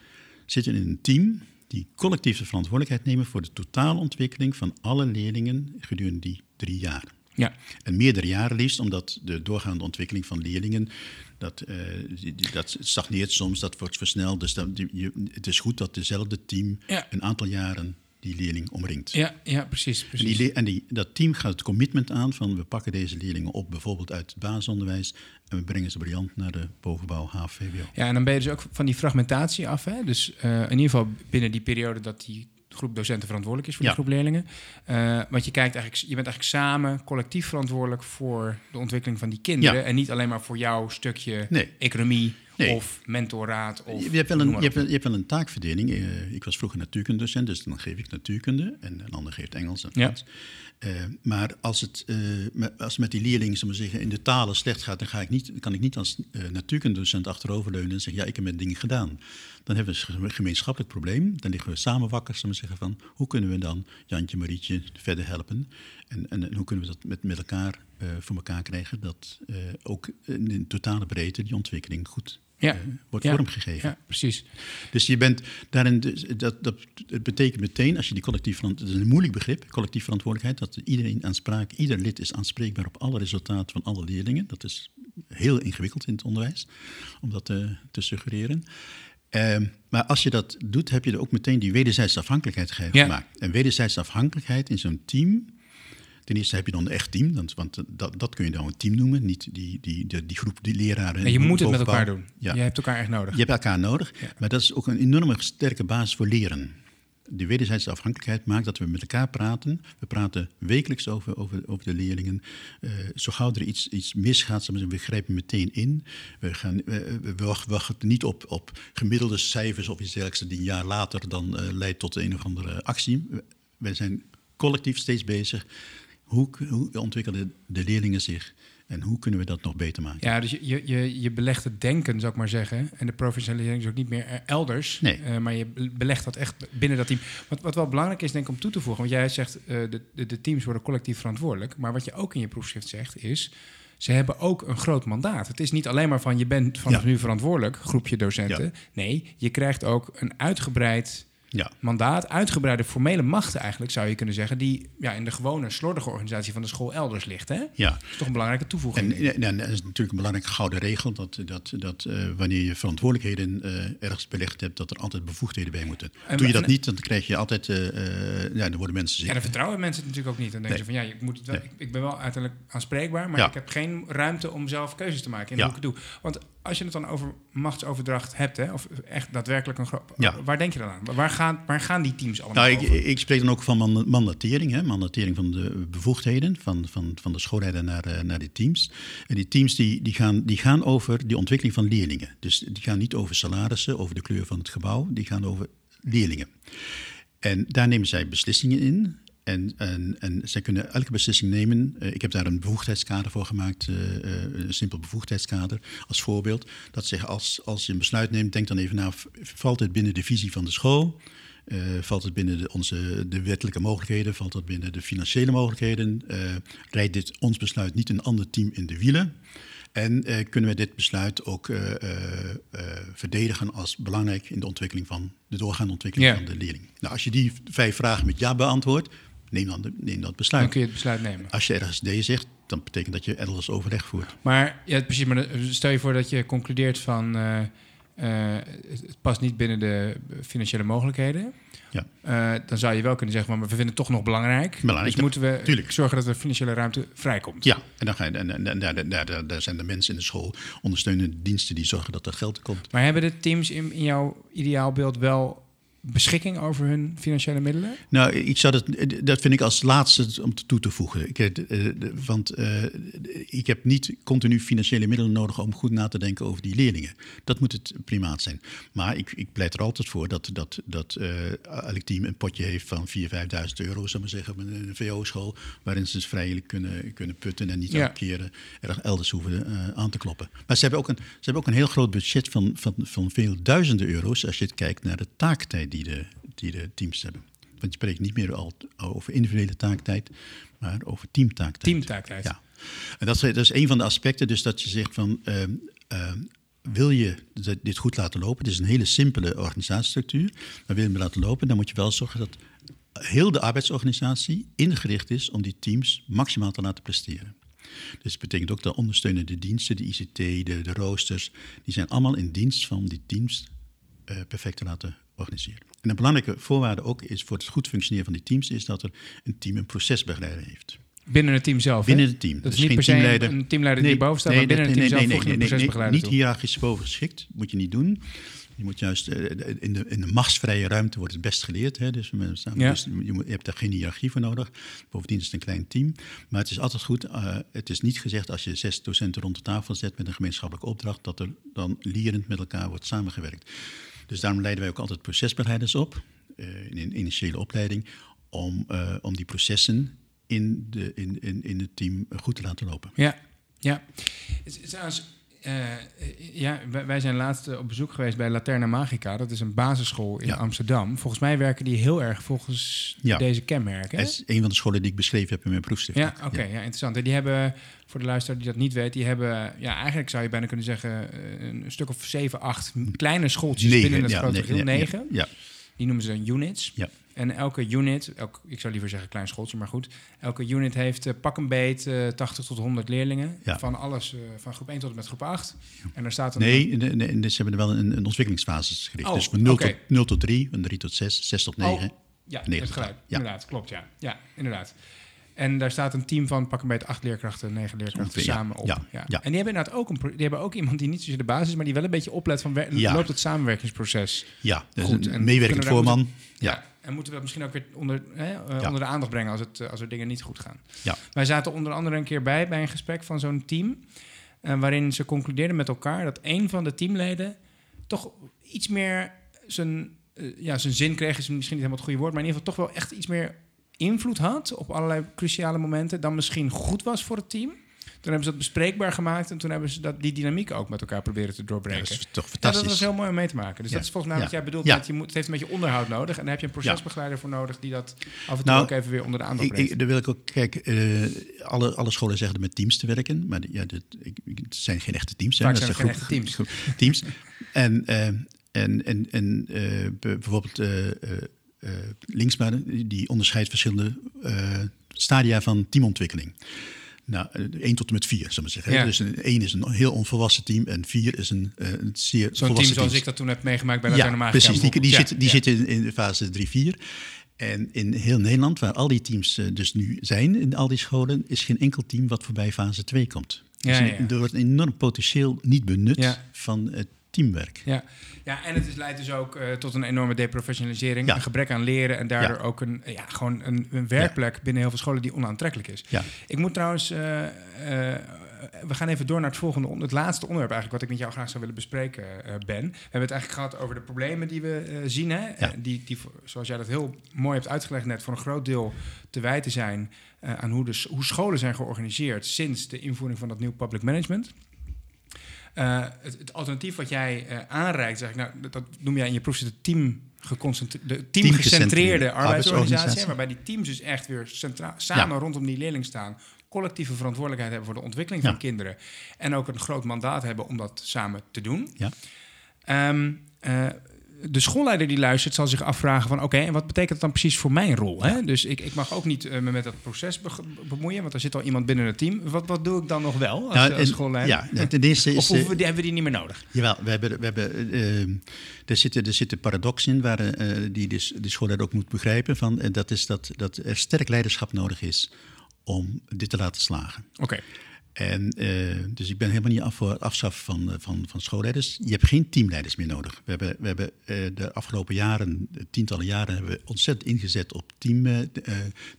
zitten in een team die collectieve verantwoordelijkheid nemen voor de totaalontwikkeling van alle leerlingen gedurende die drie jaar. Ja. En meerdere jaren liefst, omdat de doorgaande ontwikkeling van leerlingen, dat, eh, die- die- dat stagneert soms, dat wordt versneld. Dus dat, die- je, het is goed dat dezelfde team Ja. een aantal jaren die leerling omringt. Ja, ja, precies. En, precies. die, en die, dat team gaat het commitment aan van we pakken deze leerlingen op, bijvoorbeeld uit het basisonderwijs, en we brengen ze briljant naar de bovenbouw HVWO. Ja, en dan ben je dus ook van die fragmentatie af. Hè? Dus eh, in ieder geval binnen die periode dat die groep docenten verantwoordelijk is voor die groep leerlingen. Eh, want je, kijkt eigenlijk, je bent eigenlijk samen collectief verantwoordelijk voor de ontwikkeling van die kinderen. En niet alleen maar voor jouw stukje Nee. economie Nee. of mentoraat. Of, Je hebt, wel een, je, hebt, je hebt wel een taakverdeling. Eh, ik was vroeger natuurkundedocent, dus dan geef ik natuurkunde en een ander geeft Engels en Ja. Frans. Eh, maar als het, eh, met, als met die leerlingen zullen zeggen, in de talen slecht gaat, dan ga ik niet, kan ik niet als natuurkundedocent achteroverleunen en zeggen, ja, ik heb mijn dingen gedaan. Dan hebben we een gemeenschappelijk probleem. Dan liggen we samen wakker, zullen zeggen, van hoe kunnen we dan Jantje, Marietje verder helpen? En, en, en hoe kunnen we dat met, met elkaar eh, voor elkaar krijgen, dat eh, ook in de totale breedte die ontwikkeling goed Ja. eh, wordt Ja. vormgegeven. Ja, precies. Dus je bent daarin, dus dat, dat, het betekent meteen, als je die collectief verantwoordelijkheid, dat is een moeilijk begrip, collectief verantwoordelijkheid, dat iedereen aanspraak, ieder lid is aanspreekbaar op alle resultaten van alle leerlingen. Dat is heel ingewikkeld in het onderwijs, om dat te, te suggereren. Ehm, maar als je dat doet, heb je er ook meteen die wederzijdse afhankelijkheid Ja. gemaakt. En wederzijdse afhankelijkheid in zo'n team. Ten eerste heb je dan een echt team, want eh, dat, dat kun je dan een team noemen, niet die, die, die, die groep die leraren. En je moet het met elkaar doen. Ja. Je hebt elkaar echt nodig. Je hebt elkaar nodig, Ja. maar dat is ook een enorme sterke basis voor leren. De wederzijdse afhankelijkheid maakt dat we met elkaar praten. We praten wekelijks over, over, over de leerlingen. Eh, zo gauw er iets, iets misgaat, we grijpen meteen in. We, gaan, we, wachten- niet op, op gemiddelde cijfers of iets dergelijks die een jaar later dan eh, leidt tot een of andere actie. Wij zijn collectief steeds bezig. Hoe, hoe ontwikkelen de leerlingen zich en hoe kunnen we dat nog beter maken? Ja, dus je, je, je, belegt het denken, zou ik maar zeggen. En de professionalisering is ook niet meer er- elders. Nee. Eh, maar je be- belegt dat echt binnen dat team. Wat, wat wel belangrijk is, denk ik, om toe te voegen. Want jij zegt, eh de, de, de teams worden collectief verantwoordelijk. Maar wat je ook in je proefschrift zegt, is... Ze hebben ook een groot mandaat. Het is niet alleen maar van je bent vanaf Ja. nu verantwoordelijk, groepje docenten. Nee, je krijgt ook een uitgebreid Ja. mandaat, uitgebreide formele machten eigenlijk, zou je kunnen zeggen, die ja, in de gewone slordige organisatie van de school elders ligt. Hè? Dat Ja, is toch een belangrijke toevoeging. En, en, en dat is natuurlijk een belangrijke gouden regel dat, dat, dat eh, wanneer je verantwoordelijkheden eh, ergens belegd hebt, dat er altijd bevoegdheden bij moeten. En- Doe je dat niet, dan krijg je altijd, eh, eh, ja, dan worden mensen ziek. Ja, dan vertrouwen mensen het natuurlijk ook niet. Dan denken Nee. ze van ja, ik, moet het wel, Nee. ik, ik ben wel uiteindelijk aanspreekbaar, maar Ja. ik heb geen ruimte om zelf keuzes te maken in Ja. hoe ik het doe. Want als je het dan over machtsoverdracht hebt, hè, of echt daadwerkelijk een. Ja. Waar denk je dan aan? Waar gaan, waar gaan die teams allemaal Nou, ik, over? ik spreek dan ook van man- mandatering, hè, mandatering van de bevoegdheden van, van, van de schoolleider naar, eh, naar die teams. En die teams die, die, gaan, die gaan over die ontwikkeling van leerlingen. Dus die gaan niet over salarissen, over de kleur van het gebouw, die gaan over leerlingen. En daar nemen zij beslissingen in. En, en, en zij kunnen elke beslissing nemen. Eh, ik heb daar een bevoegdheidskader voor gemaakt, eh, eh, een simpel bevoegdheidskader als voorbeeld. Dat zegt als, als je een besluit neemt, denk dan even na, valt het binnen de visie van de school? Valt het binnen de, onze, de wettelijke mogelijkheden? Valt het binnen de financiële mogelijkheden? Rijdt dit ons besluit niet een ander team in de wielen? En kunnen we dit besluit ook verdedigen als belangrijk in de ontwikkeling van de doorgaande ontwikkeling Ja. van de leerling? Nou, als je die vijf vragen met ja beantwoordt, neem dan, de, neem dat besluit. Dan kun je het besluit nemen. Als je ergens nee zegt, dan betekent dat je elders overleg voert. Maar ja, precies. Maar stel je voor dat je concludeert van eh, eh, het past niet binnen de financiële mogelijkheden. Ja. Eh, dan zou je wel kunnen zeggen, maar we vinden het toch nog belangrijk. Belangrijk, dus moeten we tuurlijk. zorgen dat er financiële ruimte vrijkomt. Ja, en dan ga je, en, en, en daar, daar, daar, daar zijn de mensen in de school, ondersteunende diensten die zorgen dat er geld komt. Maar hebben de teams in, in jouw ideaalbeeld wel beschikking over hun financiële middelen? Nou, zou dat, dat vind ik als laatste om toe te voegen. Ik, eh, want eh, ik heb niet continu financiële middelen nodig om goed na te denken over die leerlingen. Dat moet het primaat zijn. Maar ik, ik pleit er altijd voor dat, dat, dat eh, elk team een potje heeft van 4.000, 5.000 euro, zou maar zeggen, met een VO-school, waarin ze vrijelijk kunnen, kunnen putten en niet Ja. elke keer erg elders hoeven aan te kloppen. Maar ze hebben ook een, ze hebben ook een heel groot budget van, van, van veel duizenden euro's als je het kijkt naar de taaktijd die de, die de teams hebben. Want je spreekt niet meer al over individuele taaktijd, maar over teamtaaktijd. Teamtaaktijd. Ja. En dat is, dat is een van de aspecten, dus dat je zegt van, ehm, ehm, wil je dit- dit goed laten lopen? Het is een hele simpele organisatiestructuur, maar wil je hem laten lopen, dan moet je wel zorgen dat heel de arbeidsorganisatie ingericht is om die teams maximaal te laten presteren. Dus dat betekent ook dat ondersteunende diensten, de ICT, de, de roosters, die zijn allemaal in dienst van die teams eh, perfect te laten organiseren. En een belangrijke voorwaarde ook is voor het goed functioneren van die teams, is dat er een team een procesbegeleider heeft. Binnen het team zelf. Binnen het team. Dat Dus is niet geen per se teamleider. een teamleider die boven staat, maar binnen het team zelf je een procesbegeleider Niet hiërarchisch bovengeschikt, moet je niet doen. Je moet juist eh, in de, in de machtsvrije ruimte wordt het best geleerd. Hè? Dus, Ja. dus je, moet- je hebt daar geen hiërarchie voor nodig. Bovendien is het een klein team. Maar het is altijd goed. eh, het is niet gezegd als je zes docenten rond de tafel zet met een gemeenschappelijke opdracht, dat er dan lerend met elkaar wordt samengewerkt. Dus daarom leiden wij ook altijd procesbegeleiders op eh, in een initiële opleiding om, eh, om die processen in, de, in, in, in het team goed te laten lopen. Ja, ja. Het Eh, ja, wij zijn laatst eh, op bezoek geweest bij Laterna Magica. Dat is een basisschool in Ja. Amsterdam. Volgens mij werken die heel erg volgens Ja. deze kenmerken. Het is een van de scholen die ik beschreven heb in mijn proefschrift. Ja, oké, ja. interessant. En die hebben, voor de luisteraar die dat niet weet, die hebben, ja, eigenlijk zou je bijna kunnen zeggen, eh, een stuk of zeven, acht kleine schooltjes Negen, binnen het grote ja, negen. Ja, Die noemen ze dan units. ja. En elke unit, elk, ik zou liever zeggen klein schooltje, maar goed. Elke unit heeft eh, pak een beet eh 80 tot 100 leerlingen. Ja. Van alles, eh, van groep 1 tot en met groep 8. En daar staat een... Nee, nee, nee, ze hebben er wel een, een ontwikkelingsfase gericht. Oh, dus van 0, oké. tot, 0 tot 3, van 3 tot 6, 6 tot 9. Oh, ja, je negen hebt tot gelijk. Ja. Inderdaad, klopt, ja. Ja, inderdaad. En daar staat een team van pak een beetje acht leerkrachten, negen leerkrachten Ongeveer, samen op. Ja, ja. En die hebben inderdaad ook, een, die hebben ook iemand die niet zozeer de basis is, maar die wel een beetje oplet van loopt het samenwerkingsproces. Ja, dus Goed, en een meewerkend voorman. Ja. Ja, En moeten we dat misschien ook weer onder, hè, eh, onder de aandacht brengen als, het, eh, als er dingen niet goed gaan. ja. Wij zaten onder andere een keer bij bij een gesprek van zo'n team. eh, waarin ze concludeerden met elkaar dat een van de teamleden toch iets meer zijn, ja, zijn zin kreeg, is misschien niet helemaal het goede woord, maar in ieder geval toch wel echt iets meer invloed had op allerlei cruciale momenten dan misschien goed was voor het team. Toen hebben ze dat bespreekbaar gemaakt en toen hebben ze dat, die dynamiek ook met elkaar proberen te Ja, doorbreken. dat is toch Ja, fantastisch. dat was heel mooi om mee te maken. Dus Ja. dat is volgens mij wat Ja. jij bedoelt. Ja. Met, je moet, het heeft een beetje onderhoud nodig. En daar heb je een procesbegeleider voor nodig die dat af en toe Nou, ook even weer onder de aandacht brengt. ik, daar wil ik ook, kijk, eh, alle, alle scholen zeggen met teams te werken, maar ja, dit, ik, het zijn geen echte teams. hè. Vaak Dat zijn geen echte teams. groep- teams. En eh, En, en, en uh, bijvoorbeeld uh, uh, linksbanen, die onderscheidt verschillende stadia van teamontwikkeling. Nou, 1 tot en met 4, zullen we zeggen. Ja. Dus 1 is een heel onvolwassen team en 4 is een, uh, een zeer Zo'n team zoals ik dat toen heb meegemaakt bij ja, Latijn precies. Die, die, ja, zitten, die ja. zitten in de fase 3, 4. En in heel Nederland, waar al die teams dus nu zijn in al die scholen, is geen enkel team wat voorbij fase 2 komt. Ja, dus ja. er wordt een enorm potentieel niet benut Ja. van het teamwerk. Ja. ja, en het is, leidt dus ook uh, tot een enorme deprofessionalisering, Ja. een gebrek aan leren en daardoor Ja. ook een, ja, gewoon een, een werkplek binnen heel veel scholen die onaantrekkelijk is. Ja. Ik moet trouwens, uh, uh, we gaan even door naar het volgende, het laatste onderwerp eigenlijk, wat ik met jou graag zou willen bespreken, Ben. We hebben het eigenlijk gehad over de problemen die we zien, hè? Die, die, zoals jij dat heel mooi hebt uitgelegd net, voor een groot deel te wijten zijn aan hoe, de, hoe scholen zijn georganiseerd sinds de invoering van dat nieuw public management. Uh, het, het alternatief wat jij uh, aanreikt, zeg ik, nou, dat, dat noem jij in je proef de team de teamgecentreerde arbeidsorganisatie, waarbij die teams dus echt weer centraal, samen ja. rondom die leerling staan, collectieve verantwoordelijkheid hebben voor de ontwikkeling Ja. van kinderen en ook een groot mandaat hebben om dat samen te doen. Ja. Um, uh, de schoolleider die luistert zal zich afvragen van... oké, en wat betekent dat dan precies voor mijn rol? Hè? Dus ik, ik mag ook niet uh, me met dat proces be bemoeien... want er zit al iemand binnen het team. Wat, wat doe ik dan nog wel als, Nou, als en- schoolleider? Ja, ten eerste is... of hoeven we eh, die, hebben we die niet meer nodig? Jawel, we hebben, we hebben, eh, er, zit, er zit een paradox in waar, eh, die de, de schoolleider ook moet begrijpen. Van, dat is dat, dat er sterk leiderschap nodig is om dit te laten slagen. Oké, En, eh, dus ik ben helemaal niet af voor het afschaffen van, eh, van, van schoolleiders. Je hebt geen teamleiders meer nodig. We hebben, we hebben eh, de afgelopen jaren, de tientallen jaren, hebben we ontzettend ingezet op team,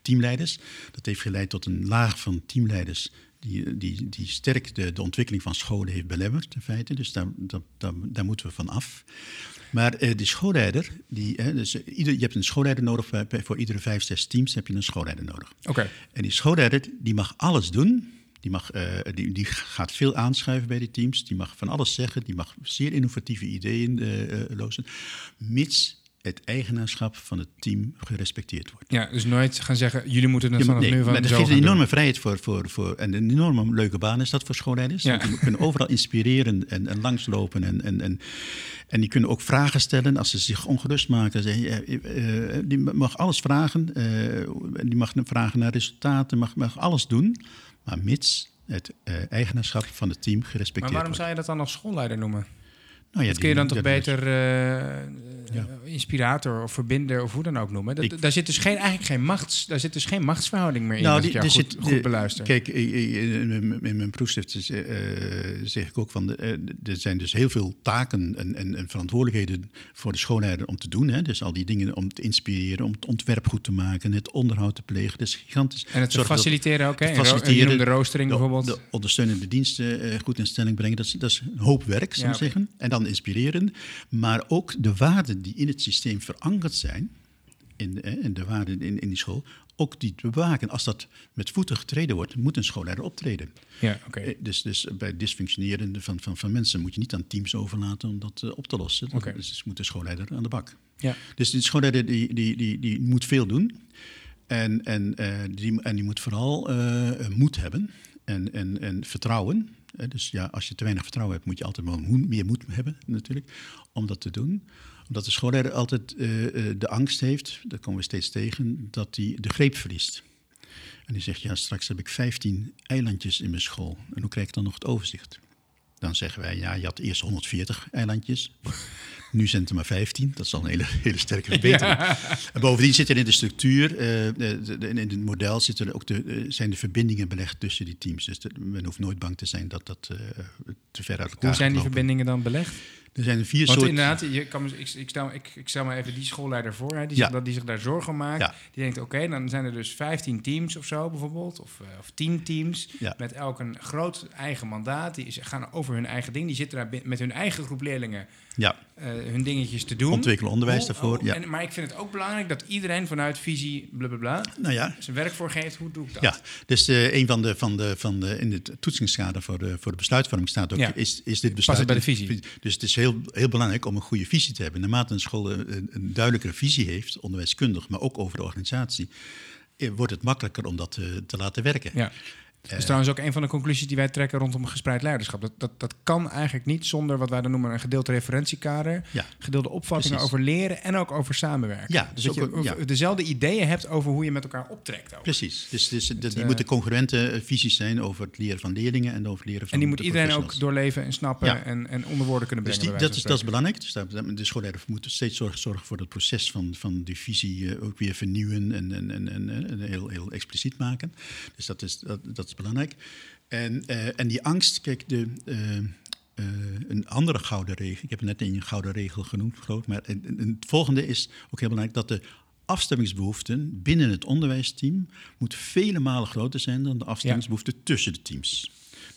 teamleiders. Dat heeft geleid tot een laag van teamleiders die, die, die sterk de, de ontwikkeling van scholen heeft belemmerd, in feite. Dus daar, daar, daar, daar moeten we van af. Maar die schoolleider, die, hè, dus ieder, je hebt een schoolleider nodig, bij- voor iedere vijf, zes teams heb je een schoolleider nodig. oké. En die schoolleider die mag alles doen. Die, mag, eh, die, die gaat veel aanschuiven bij die teams. Die mag van alles zeggen. Die mag zeer innovatieve ideeën eh eh, lozen. Mits het eigenaarschap van het team gerespecteerd wordt. Ja, dus nooit gaan zeggen... jullie moeten het vanaf nee, nu van maar dat zo geeft een doen. enorme vrijheid voor, voor, voor... En een enorme leuke baan is dat voor schoolleiders. Ja. Die kunnen overal inspireren en, en langslopen. En, en, en, en die kunnen ook vragen stellen als ze zich ongerust maken. Eh, eh, die mag alles vragen. die mag vragen naar resultaten. Mag, mag alles doen. Maar mits het eh, eigenaarschap van het team gerespecteerd Maar waarom wordt. zou je dat dan nog schoolleider noemen? Nou ja, dat kun je die- dan toch beter eh, Ja. eh, inspirator of verbinder of hoe dan ook noemen? Dat, Ik- daar zit dus geen, eigenlijk geen machts, daar zit dus geen machtsverhouding meer in Nou, ik die- jou goed, zit- goed de- beluister. Kijk, in mijn- in mijn proefschrift eh, zeg ik ook van... de, er zijn dus heel veel taken en, en, en verantwoordelijkheden voor de schoolleider om te doen. Hè? Dus al die dingen om te inspireren, om het ontwerp goed te maken... het onderhoud te plegen, dat is gigantisch. en het te faciliteren ook, hè? En faciliteren, noemde roostering de, bijvoorbeeld. De ondersteunende diensten goed in stelling brengen, dat is, dat is een hoop werk, zou ik Ja, zeggen. En dan inspireren. Maar ook de waarden die in het systeem verankerd zijn, in, in de waarden in, in die school, ook die te bewaken. Als dat met voeten getreden wordt, moet een schoolleider optreden. ja, oké. Eh, Dus, dus bij dysfunctioneren van, van, van mensen moet je niet aan teams overlaten om dat eh, op te lossen. Oké. Dus moet de schoolleider aan de bak. Ja. Dus de schoolleider die, die, die, die moet veel doen. En, en, eh, die, en die moet vooral moed hebben en, en, en vertrouwen. Dus ja, als je te weinig vertrouwen hebt, moet je altijd meer moed hebben natuurlijk om dat te doen. Omdat de schoolleider altijd eh, eh, de angst heeft, dat komen we steeds tegen, dat hij de greep verliest. En die zegt, ja, straks heb ik 15 eilandjes in mijn school. En hoe krijg ik dan nog het overzicht? Dan zeggen wij, ja, je had eerst 140 eilandjes. Nu zijn het er maar 15. Dat is al een hele, hele sterke verbetering. En bovendien zit er in de structuur, eh, de- de- de- in het model zitten ook de, eh, zijn de verbindingen belegd tussen die teams. Dus men hoeft nooit bang te zijn dat dat eh, te ver uit elkaar Hoe zijn die lopen. verbindingen dan belegd? Er zijn er vier Want soorten. inderdaad, je kan, ik, ik, stel, ik, ik stel me even die schoolleider voor, hè, die, Ja. zich, dat- die zich daar zorgen maakt. Ja. Die denkt, oké, dan zijn er dus 15 teams of zo bijvoorbeeld, of, of 10 teams, Ja. met elk een groot eigen mandaat. Die is- gaan over hun eigen ding, die zitten daar met hun eigen groep leerlingen Ja, eh, hun dingetjes te doen. ontwikkelen onderwijs daarvoor. ja. en, maar ik vind het ook belangrijk dat iedereen vanuit visie blablabla nou ja, zijn werk voor geeft. Hoe doe ik dat? Ja, dus eh, een van de, van de, van de, in het toetsingskader voor de, voor de besluitvorming staat ook, Ja. is, is dit besluit... het bij de visie? Dus het is heel, heel belangrijk om een goede visie te hebben. Naarmate een school een, een duidelijkere visie heeft, onderwijskundig, maar ook over de organisatie, eh, wordt het makkelijker om dat te, te laten werken. Ja. Dat is trouwens ook een van de conclusies die wij trekken rondom gespreid leiderschap. Dat, dat, dat kan eigenlijk niet zonder wat wij dan noemen een gedeeld referentiekader. Ja. Gedeelde opvattingen Precies. over leren en ook over samenwerken. Ja, dus dus dat ook je ja. dezelfde ideeën hebt over hoe je met elkaar optrekt. Ook. Precies. Dus, dus dat- die eh, moeten congruente eh, visies zijn over het leren van leerlingen en over het leren van En die moet de iedereen ook doorleven en snappen Ja. en, en onder woorden kunnen Dus brengen. die, dat, is, dat is belangrijk. Dus daar, de schoolleider moet steeds zorgen, zorgen voor het proces van, van die visie eh, ook weer vernieuwen en, en, en, en, en heel, heel expliciet maken. Dus dat is, dat, dat is belangrijk. En, eh, en die angst, kijk, de, eh, eh, een andere gouden regel, ik heb net een gouden regel genoemd, ik, maar en- en het volgende is ook heel belangrijk, dat de afstemmingsbehoeften binnen het onderwijsteam moet vele malen groter zijn dan de afstemmingsbehoeften tussen de teams.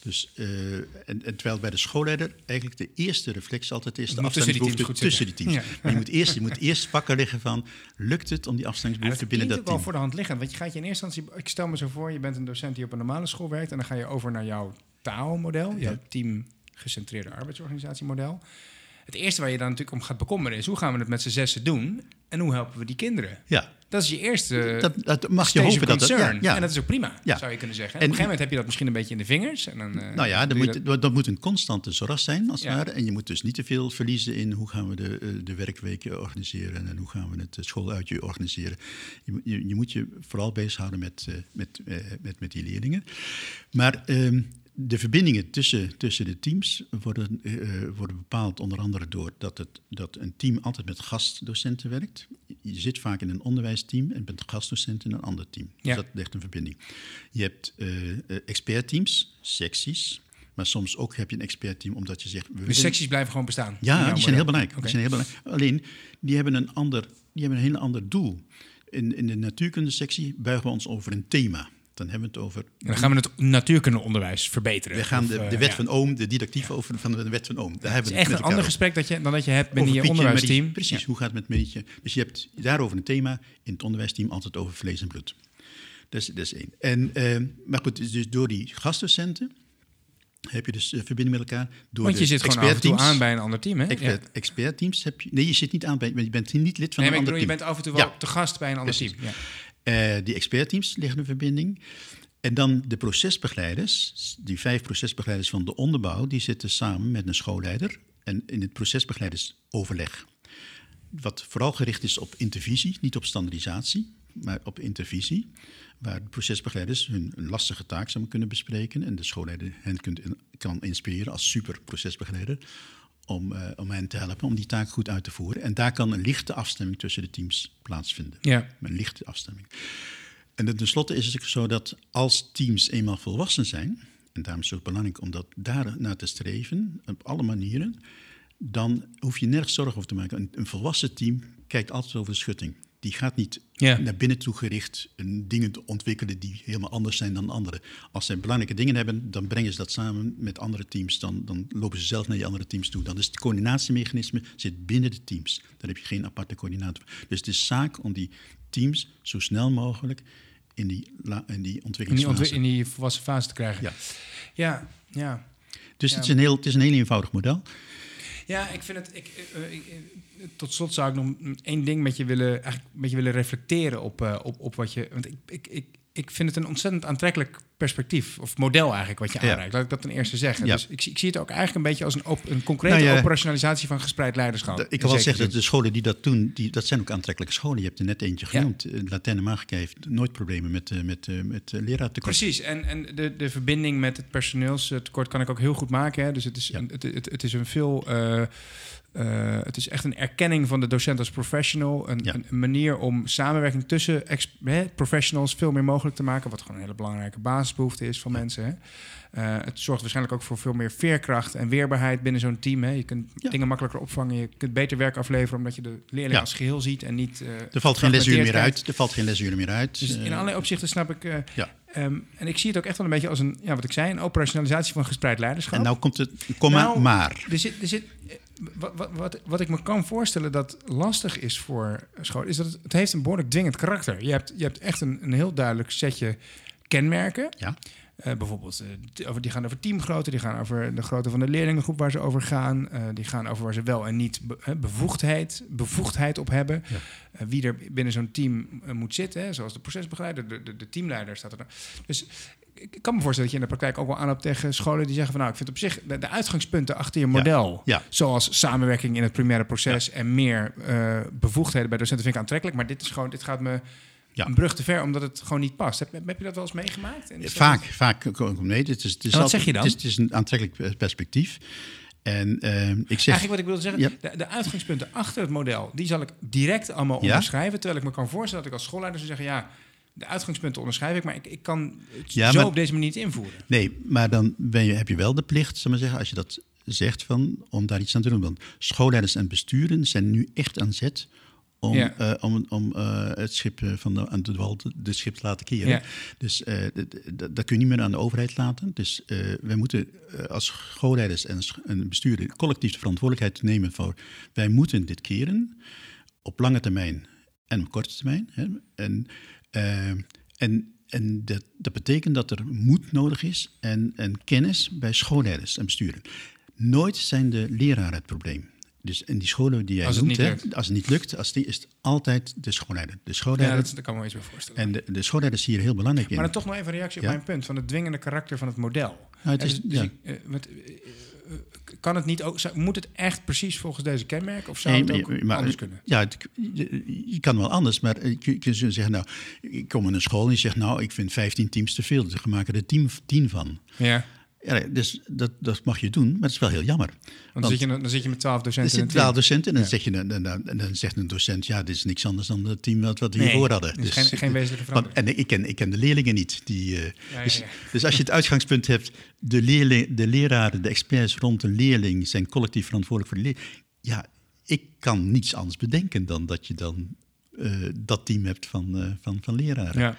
Dus, eh, en, en terwijl bij de schoolleider eigenlijk de eerste reflex altijd is de moet tussen tussen die teams. Ja. Maar je moet, eerst, je moet eerst wakker liggen van, lukt het om die Ja, afstemmingsbehoeften dat binnen klinkt dat wel team? voor de hand liggend. Want je gaat je in eerste instantie... Ik stel me zo voor, je bent een docent die op een normale school werkt... en dan ga je over naar jouw TAO-model, jouw team-gecentreerde arbeidsorganisatiemodel. Het eerste waar je dan natuurlijk om gaat bekommeren is... hoe gaan we het met z'n zessen doen en hoe helpen we die kinderen? Ja, Dat is je eerste dat, dat mag je hopen dat dat... concern. Ja, ja. En dat is ook prima, Ja. zou je kunnen zeggen. En En- op een gegeven moment heb je dat misschien een beetje in de vingers. En dan, eh, Nou ja, moet, dat... dat moet een constante zorg zijn, als het ware. En je moet dus niet te veel verliezen in hoe gaan we de, eh, de werkweken organiseren en hoe gaan we het eh, schooluitje organiseren. Je, moet- je, je moet je vooral bezighouden met, met, met, met die leerlingen. Maar ehm, de verbindingen tussen, tussen de teams worden, eh, worden bepaald onder andere door dat, het, dat een team altijd met gastdocenten werkt. Je zit vaak in een onderwijsteam en bent gastdocent in een ander team. Ja. Dus dat legt een verbinding. Je hebt eh, eh, expertteams, secties. Maar soms ook heb je een expertteam omdat je zegt... We De willen- secties blijven gewoon bestaan. ja, die zijn heel belangrijk. Die zijn heel belangrijk. Alleen, die hebben een, ander, die hebben een heel ander doel. In, in de natuurkundesectie buigen we ons over een thema. Dan hebben we het over... En dan gaan we het natuurkundeonderwijs verbeteren. We gaan Of, de, eh, de wet ja. van Ohm, de didactief over van de wet van Ohm. Daar hebben Het is we echt een ander gesprek dat je, dan dat je hebt binnen je onderwijsteam. Precies, hoe gaat het met Marietje? Dus je hebt daarover een thema, in het onderwijsteam altijd over vlees en bloed. Dat is, dat is één. En, eh, maar goed, dus- dus door die gastdocenten heb je dus eh, verbinding met elkaar. Door Want je de zit gewoon af en toe aan bij een ander team, hè? Expert, Ja. Expertteams heb je. Nee, je zit niet aan bij. Je bent niet lid van Nee, een ander bedoel, je team. bent af en toe wel Ja. te gast bij een ander Precies. team. Ja. Eh, die expertteams liggen een verbinding. En dan de procesbegeleiders, die vijf procesbegeleiders van de onderbouw, die zitten samen met een schoolleider en in het procesbegeleidersoverleg. Wat vooral gericht is op intervisie, niet op standaardisatie, maar op intervisie. Waar de procesbegeleiders hun lastige taak samen kunnen bespreken en de schoolleider hen kan inspireren als super procesbegeleider om, eh, om hen te helpen om die taak goed uit te voeren. En daar kan een lichte afstemming tussen de teams plaatsvinden. Ja. Een lichte afstemming. En tenslotte is het zo dat als teams eenmaal volwassen zijn, en daarom is het ook belangrijk om dat daar naar te streven, op alle manieren, dan hoef je nergens zorgen over te maken. Een, een volwassen team kijkt altijd over de schutting. Die gaat niet naar binnen toe gericht dingen te ontwikkelen die helemaal anders zijn dan anderen. Als zij belangrijke dingen hebben, dan brengen ze dat samen met andere teams. Dan, dan lopen ze zelf naar die andere teams toe. Dan is het coördinatiemechanisme zit binnen de teams. Daar heb je geen aparte coördinator. Dus het is zaak om die teams zo snel mogelijk in die, in die In, die ontwikkelingsfase... ontwi- in die volwassen fase te krijgen. Ja. ja, ja. Dus Ja. het, is een heel, het is een heel eenvoudig model. Ja, ik vind het. Ik, eh, eh, eh, tot slot zou ik nog één ding met je willen, eigenlijk met je willen reflecteren op, eh, op, op wat je. Want ik, ik, ik, ik vind het een ontzettend aantrekkelijk perspectief, of model eigenlijk, wat je Ja. aanreikt. Laat ik dat ten eerste zeggen. Ja. Dus ik, zie- ik zie het ook eigenlijk een beetje als een, op, een concrete Nou ja, operationalisatie van gespreid leiderschap. Ik kan wel zeggen dat de scholen die dat doen, die, dat zijn ook aantrekkelijke scholen. Je hebt er net eentje genoemd. Ja. Latijnen Magica heeft nooit problemen met, eh, met, eh, met eh, leraartekort. Precies, en, en de, de verbinding met het personeelstekort kan ik ook heel goed maken. Hè. Dus het is, een, het, het, het is een veel. eh, eh, het is echt een erkenning van de docent als professional. Een, Ja. een, een manier om samenwerking tussen professionals veel meer mogelijk te maken. Wat gewoon een hele belangrijke basisbehoefte is van mensen. Hè. Eh, het zorgt waarschijnlijk ook voor veel meer veerkracht en weerbaarheid binnen zo'n team. Hè. Je kunt Ja. dingen makkelijker opvangen. Je kunt beter werk afleveren omdat je de leerling Ja. als geheel ziet en niet. eh, Er valt geen lesuur meer uit. Er valt geen lesuur meer uit. Dus in Eh, allerlei opzichten snap ik. eh, Ja. ehm, en ik zie het ook echt wel een beetje als een, ja, wat ik zei, een operationalisatie van gespreid leiderschap. En nou komt het komma, Nou, maar. er zit, er zit, eh, wat, wat, wat, ik me kan voorstellen dat lastig is voor scholen, is dat het, het heeft een behoorlijk dwingend karakter. Je hebt, je hebt echt een, een heel duidelijk setje kenmerken. Ja. Eh, bijvoorbeeld, eh, over, die gaan over teamgrootte, die gaan over de grootte van de leerlingengroep waar ze over gaan. eh, die gaan over waar ze wel en niet be- bevoegdheid, bevoegdheid op hebben. Ja. Wie er binnen zo'n team moet zitten, hè, zoals de procesbegeleider, de, de, de teamleider staat er. dan. Dus ik kan me voorstellen dat je in de praktijk ook wel aanloopt tegen scholen die zeggen van nou, ik vind op zich de, de uitgangspunten achter je model, Ja. zoals samenwerking in het primaire proces en meer eh, bevoegdheden bij docenten vind ik aantrekkelijk, maar dit is gewoon, dit gaat me Ja. een brug te ver omdat het gewoon niet past. Heb, heb je dat wel eens meegemaakt? En is dat- Vaak, vaak mee. Het is, het is En wat altijd- zeg je dan? Het is, het is een aantrekkelijk perspectief. En eh, ik zeg... Eigenlijk wat ik wilde zeggen, Ja. de, de uitgangspunten achter het model, die zal ik direct allemaal Ja? onderschrijven. Terwijl ik me kan voorstellen dat ik als schoolleider zou zeggen, ja, de uitgangspunten onderschrijf ik, maar ik, ik kan het Ja, zo maar- op deze manier niet invoeren. Nee, maar dan ben je, heb je wel de plicht, zal maar zeggen, als je dat zegt, van, om daar iets aan te doen. Want schoolleiders en besturen zijn nu echt aan zet om, Ja. eh, om, om eh, het schip eh, van de, aan de wal de schip te laten keren. Ja. Dus dat kun je niet meer aan de overheid laten. Dus wij moeten als schoolleiders en, en besturen collectief de verantwoordelijkheid nemen voor wij moeten dit keren op lange termijn en op korte termijn. Hè. En, en, en dat, dat betekent dat er moed nodig is en, en kennis bij schoolleiders en besturen. Nooit zijn de leraren het probleem. Dus in die scholen die jij Als noemt, hè, als het niet lukt, als die, is het altijd de schoolleider. De Ja, schoolleider dat, dat kan me wel iets meer voorstellen. en de, de schoolleider is hier heel belangrijk in. maar dan toch nog even een reactie op Ja. mijn punt van het dwingende karakter van het model. Nou, het Ja, is- dus- dus ja. eh, eh, eh, kan het niet ook, moet het echt precies volgens deze kenmerken of zou Nee, het maar- ook maar- anders kunnen? Ja, het- je, kan wel anders, maar je, kunt zeggen, nou, ik kom in een school en je zegt, nou, ik vind 15 teams te veel, dus we maken er 10, 10 van. Ja, Ja, dus dat, dat mag je doen, maar het is wel heel jammer. want dan, zit je, dan zit je met twaalf docenten in een team. twaalf docenten en dan, zeg je, dan, dan, dan, dan zegt een docent, ja, dit is niks anders dan het team wat, wat we Nee, hiervoor hadden. is geen- geen wezenlijke want- verandering. En ik ken, ik ken de leerlingen niet. Die, eh, ja, dus, ja. dus als je het uitgangspunt hebt, de, leerling, de leraren, de experts rond de leerling zijn collectief verantwoordelijk voor de leerling. Ja, ik kan niets anders bedenken dan dat je dan eh, dat team hebt van, eh, van, van leraren. Ja.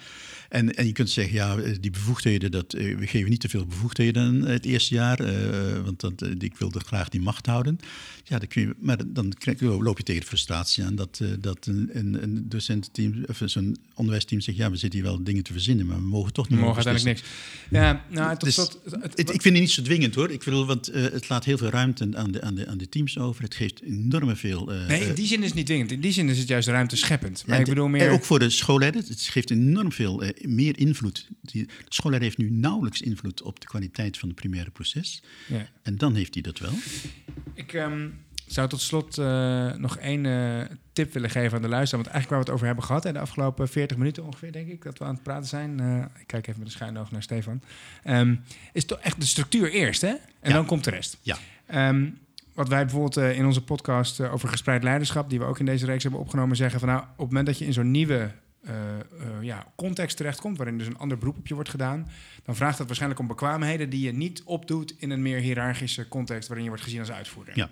En, en je kunt zeggen, ja, eh, die bevoegdheden, dat, eh, we geven niet te veel bevoegdheden het eerste jaar, eh, want dat, eh, ik wilde graag die macht houden. Ja, dan kun je, maar dan krijg loop je tegen de frustratie aan dat, eh, dat een, een, een docententeam of zo'n onderwijsteam zegt, ja, we zitten hier wel dingen te verzinnen, maar we mogen toch We niet mogen over uiteindelijk niks. Ja, nou, tot Dus het- ik vind het niet zo dwingend hoor. Ik bedoel, want eh, het laat heel veel ruimte aan de, aan, de, aan de teams over. Het geeft enorme veel. eh, nee, in eh, die zin is het niet dwingend. In die zin is het juist ruimte scheppend. Maar en ik bedoel meer... En ook voor de schoolleider. Het geeft enorm veel eh, meer invloed. Die, de heeft nu nauwelijks invloed op de kwaliteit van het primaire proces. Ja. En dan heeft hij dat wel. Ik ehm, zou tot slot eh, nog één eh, tip willen geven aan de luisteraar. Want eigenlijk waar we het over hebben gehad... in de afgelopen 40 minuten ongeveer, denk ik... dat we aan het praten zijn. Eh, ik kijk even met een schuin oog naar Stefan. Ehm, is toch echt de structuur eerst, hè? En Ja. dan komt de rest. Ja. Ehm, wat wij bijvoorbeeld in onze podcast over gespreid leiderschap... die we ook in deze reeks hebben opgenomen... zeggen van nou, op het moment dat je in zo'n nieuwe... eh, eh, ja, context terechtkomt, waarin dus een ander beroep op je wordt gedaan, dan vraagt dat waarschijnlijk om bekwaamheden die je niet opdoet in een meer hiërarchische context waarin je wordt gezien als uitvoerder. Ja.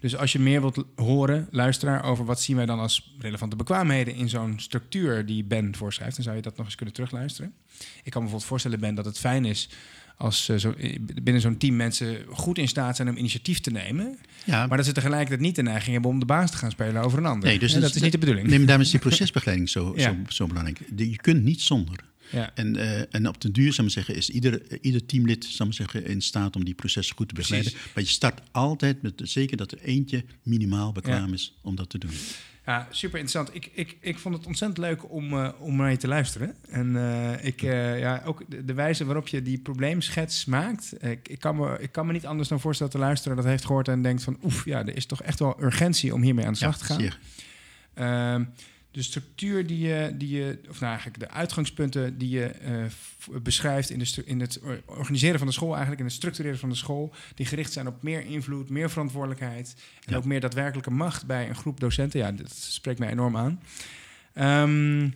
Dus als je meer wilt horen, luisteraar, over wat zien wij dan als relevante bekwaamheden in zo'n structuur die Ben voorschrijft, dan zou je dat nog eens kunnen terugluisteren. Ik kan me bijvoorbeeld voorstellen, Ben, dat het fijn is als eh, zo, eh, binnen zo'n team mensen goed in staat zijn om initiatief te nemen, Ja, maar dat ze tegelijkertijd niet de neiging hebben om de baas te gaan spelen over een ander. Nee, dus En dat dat is- niet de bedoeling. neem daarom is die procesbegeleiding zo, Ja. zo, zo belangrijk. Je kunt niet zonder. Ja. En, eh, en op den duur, zal ik zeggen, is ieder, ieder teamlid zal ik zeggen, in staat om die processen goed te begeleiden. Maar je start altijd met zeker dat er eentje minimaal bekwaam is om dat te doen. Ja, super interessant. Ik, ik, ik vond het ontzettend leuk om, eh, om naar je te luisteren. En eh, ik, eh, ja, ook de, de wijze waarop je die probleemschets maakt. eh, Ik, ik, kan me, ik kan me niet anders dan voorstellen dat de luisteraar dat heeft gehoord en denkt van... oef, ja, er is toch echt wel urgentie om hiermee aan de slag te gaan. zeer. De structuur die je, die je, of nou eigenlijk de uitgangspunten die je eh, beschrijft in, de in het or- organiseren van de school, eigenlijk in het structureren van de school, die gericht zijn op meer invloed, meer verantwoordelijkheid en Ja. ook meer daadwerkelijke macht bij een groep docenten. Ja, dat spreekt mij enorm aan. Ehm,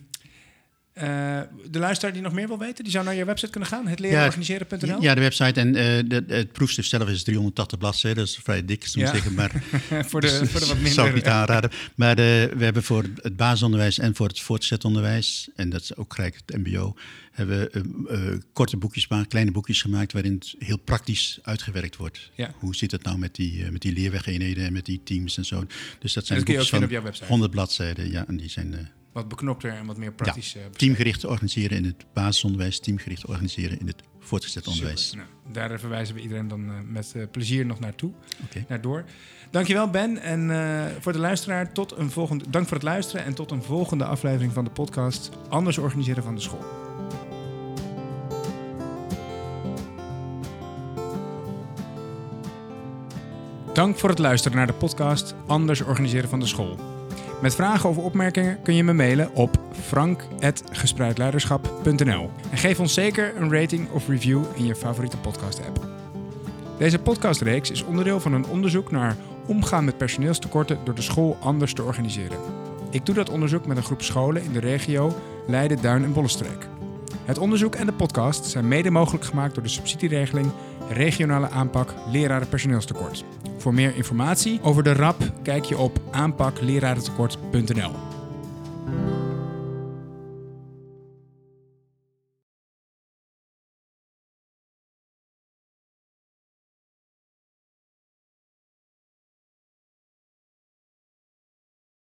eh, de luisteraar die nog meer wil weten, die zou naar je website kunnen gaan, het lerenorganiseren.nl. Ja, de website en eh, de, het proefschrift zelf is 380 bladzijden. Dat is vrij dik, zou ik Ja. zeggen. Maar voor, de, voor de wat minder... zou ik niet aanraden. Maar eh, we hebben voor het basisonderwijs en voor het voortgezet onderwijs, en dat is ook gelijk het MBO, hebben we korte boekjes gemaakt, kleine boekjes gemaakt, waarin het heel praktisch uitgewerkt wordt. Ja. Hoe zit het nou met die, met die leerwegeenheden en met die teams en zo. Dus dat zijn dat kun je ook boekjes van op jouw website. 100 bladzijden, ja, en die zijn. Wat beknopter en wat meer praktisch... eh, Teamgericht organiseren in het basisonderwijs, teamgericht organiseren in het voortgezet onderwijs. Nou, daar verwijzen we iedereen dan eh, met eh, plezier nog naartoe, Oké. naar door. Dankjewel Ben en voor de luisteraar tot een volgende. Dank voor het luisteren en tot een volgende aflevering van de podcast Anders organiseren van de school. Dank voor het luisteren naar de podcast Anders organiseren van de school. Met vragen of opmerkingen kun je me mailen op frank.gespreidleiderschap.nl. En geef ons zeker een rating of review in je favoriete podcast-app. Deze podcastreeks is onderdeel van een onderzoek naar omgaan met personeelstekorten door de school anders te organiseren. Ik doe dat onderzoek met een groep scholen in de regio Leiden, Duin en Bollenstreek. Het onderzoek en de podcast zijn mede mogelijk gemaakt door de subsidieregeling Regionale aanpak lerarenpersoneelstekort. Voor meer informatie over de RAP kijk je op aanpaklerarentekort.nl.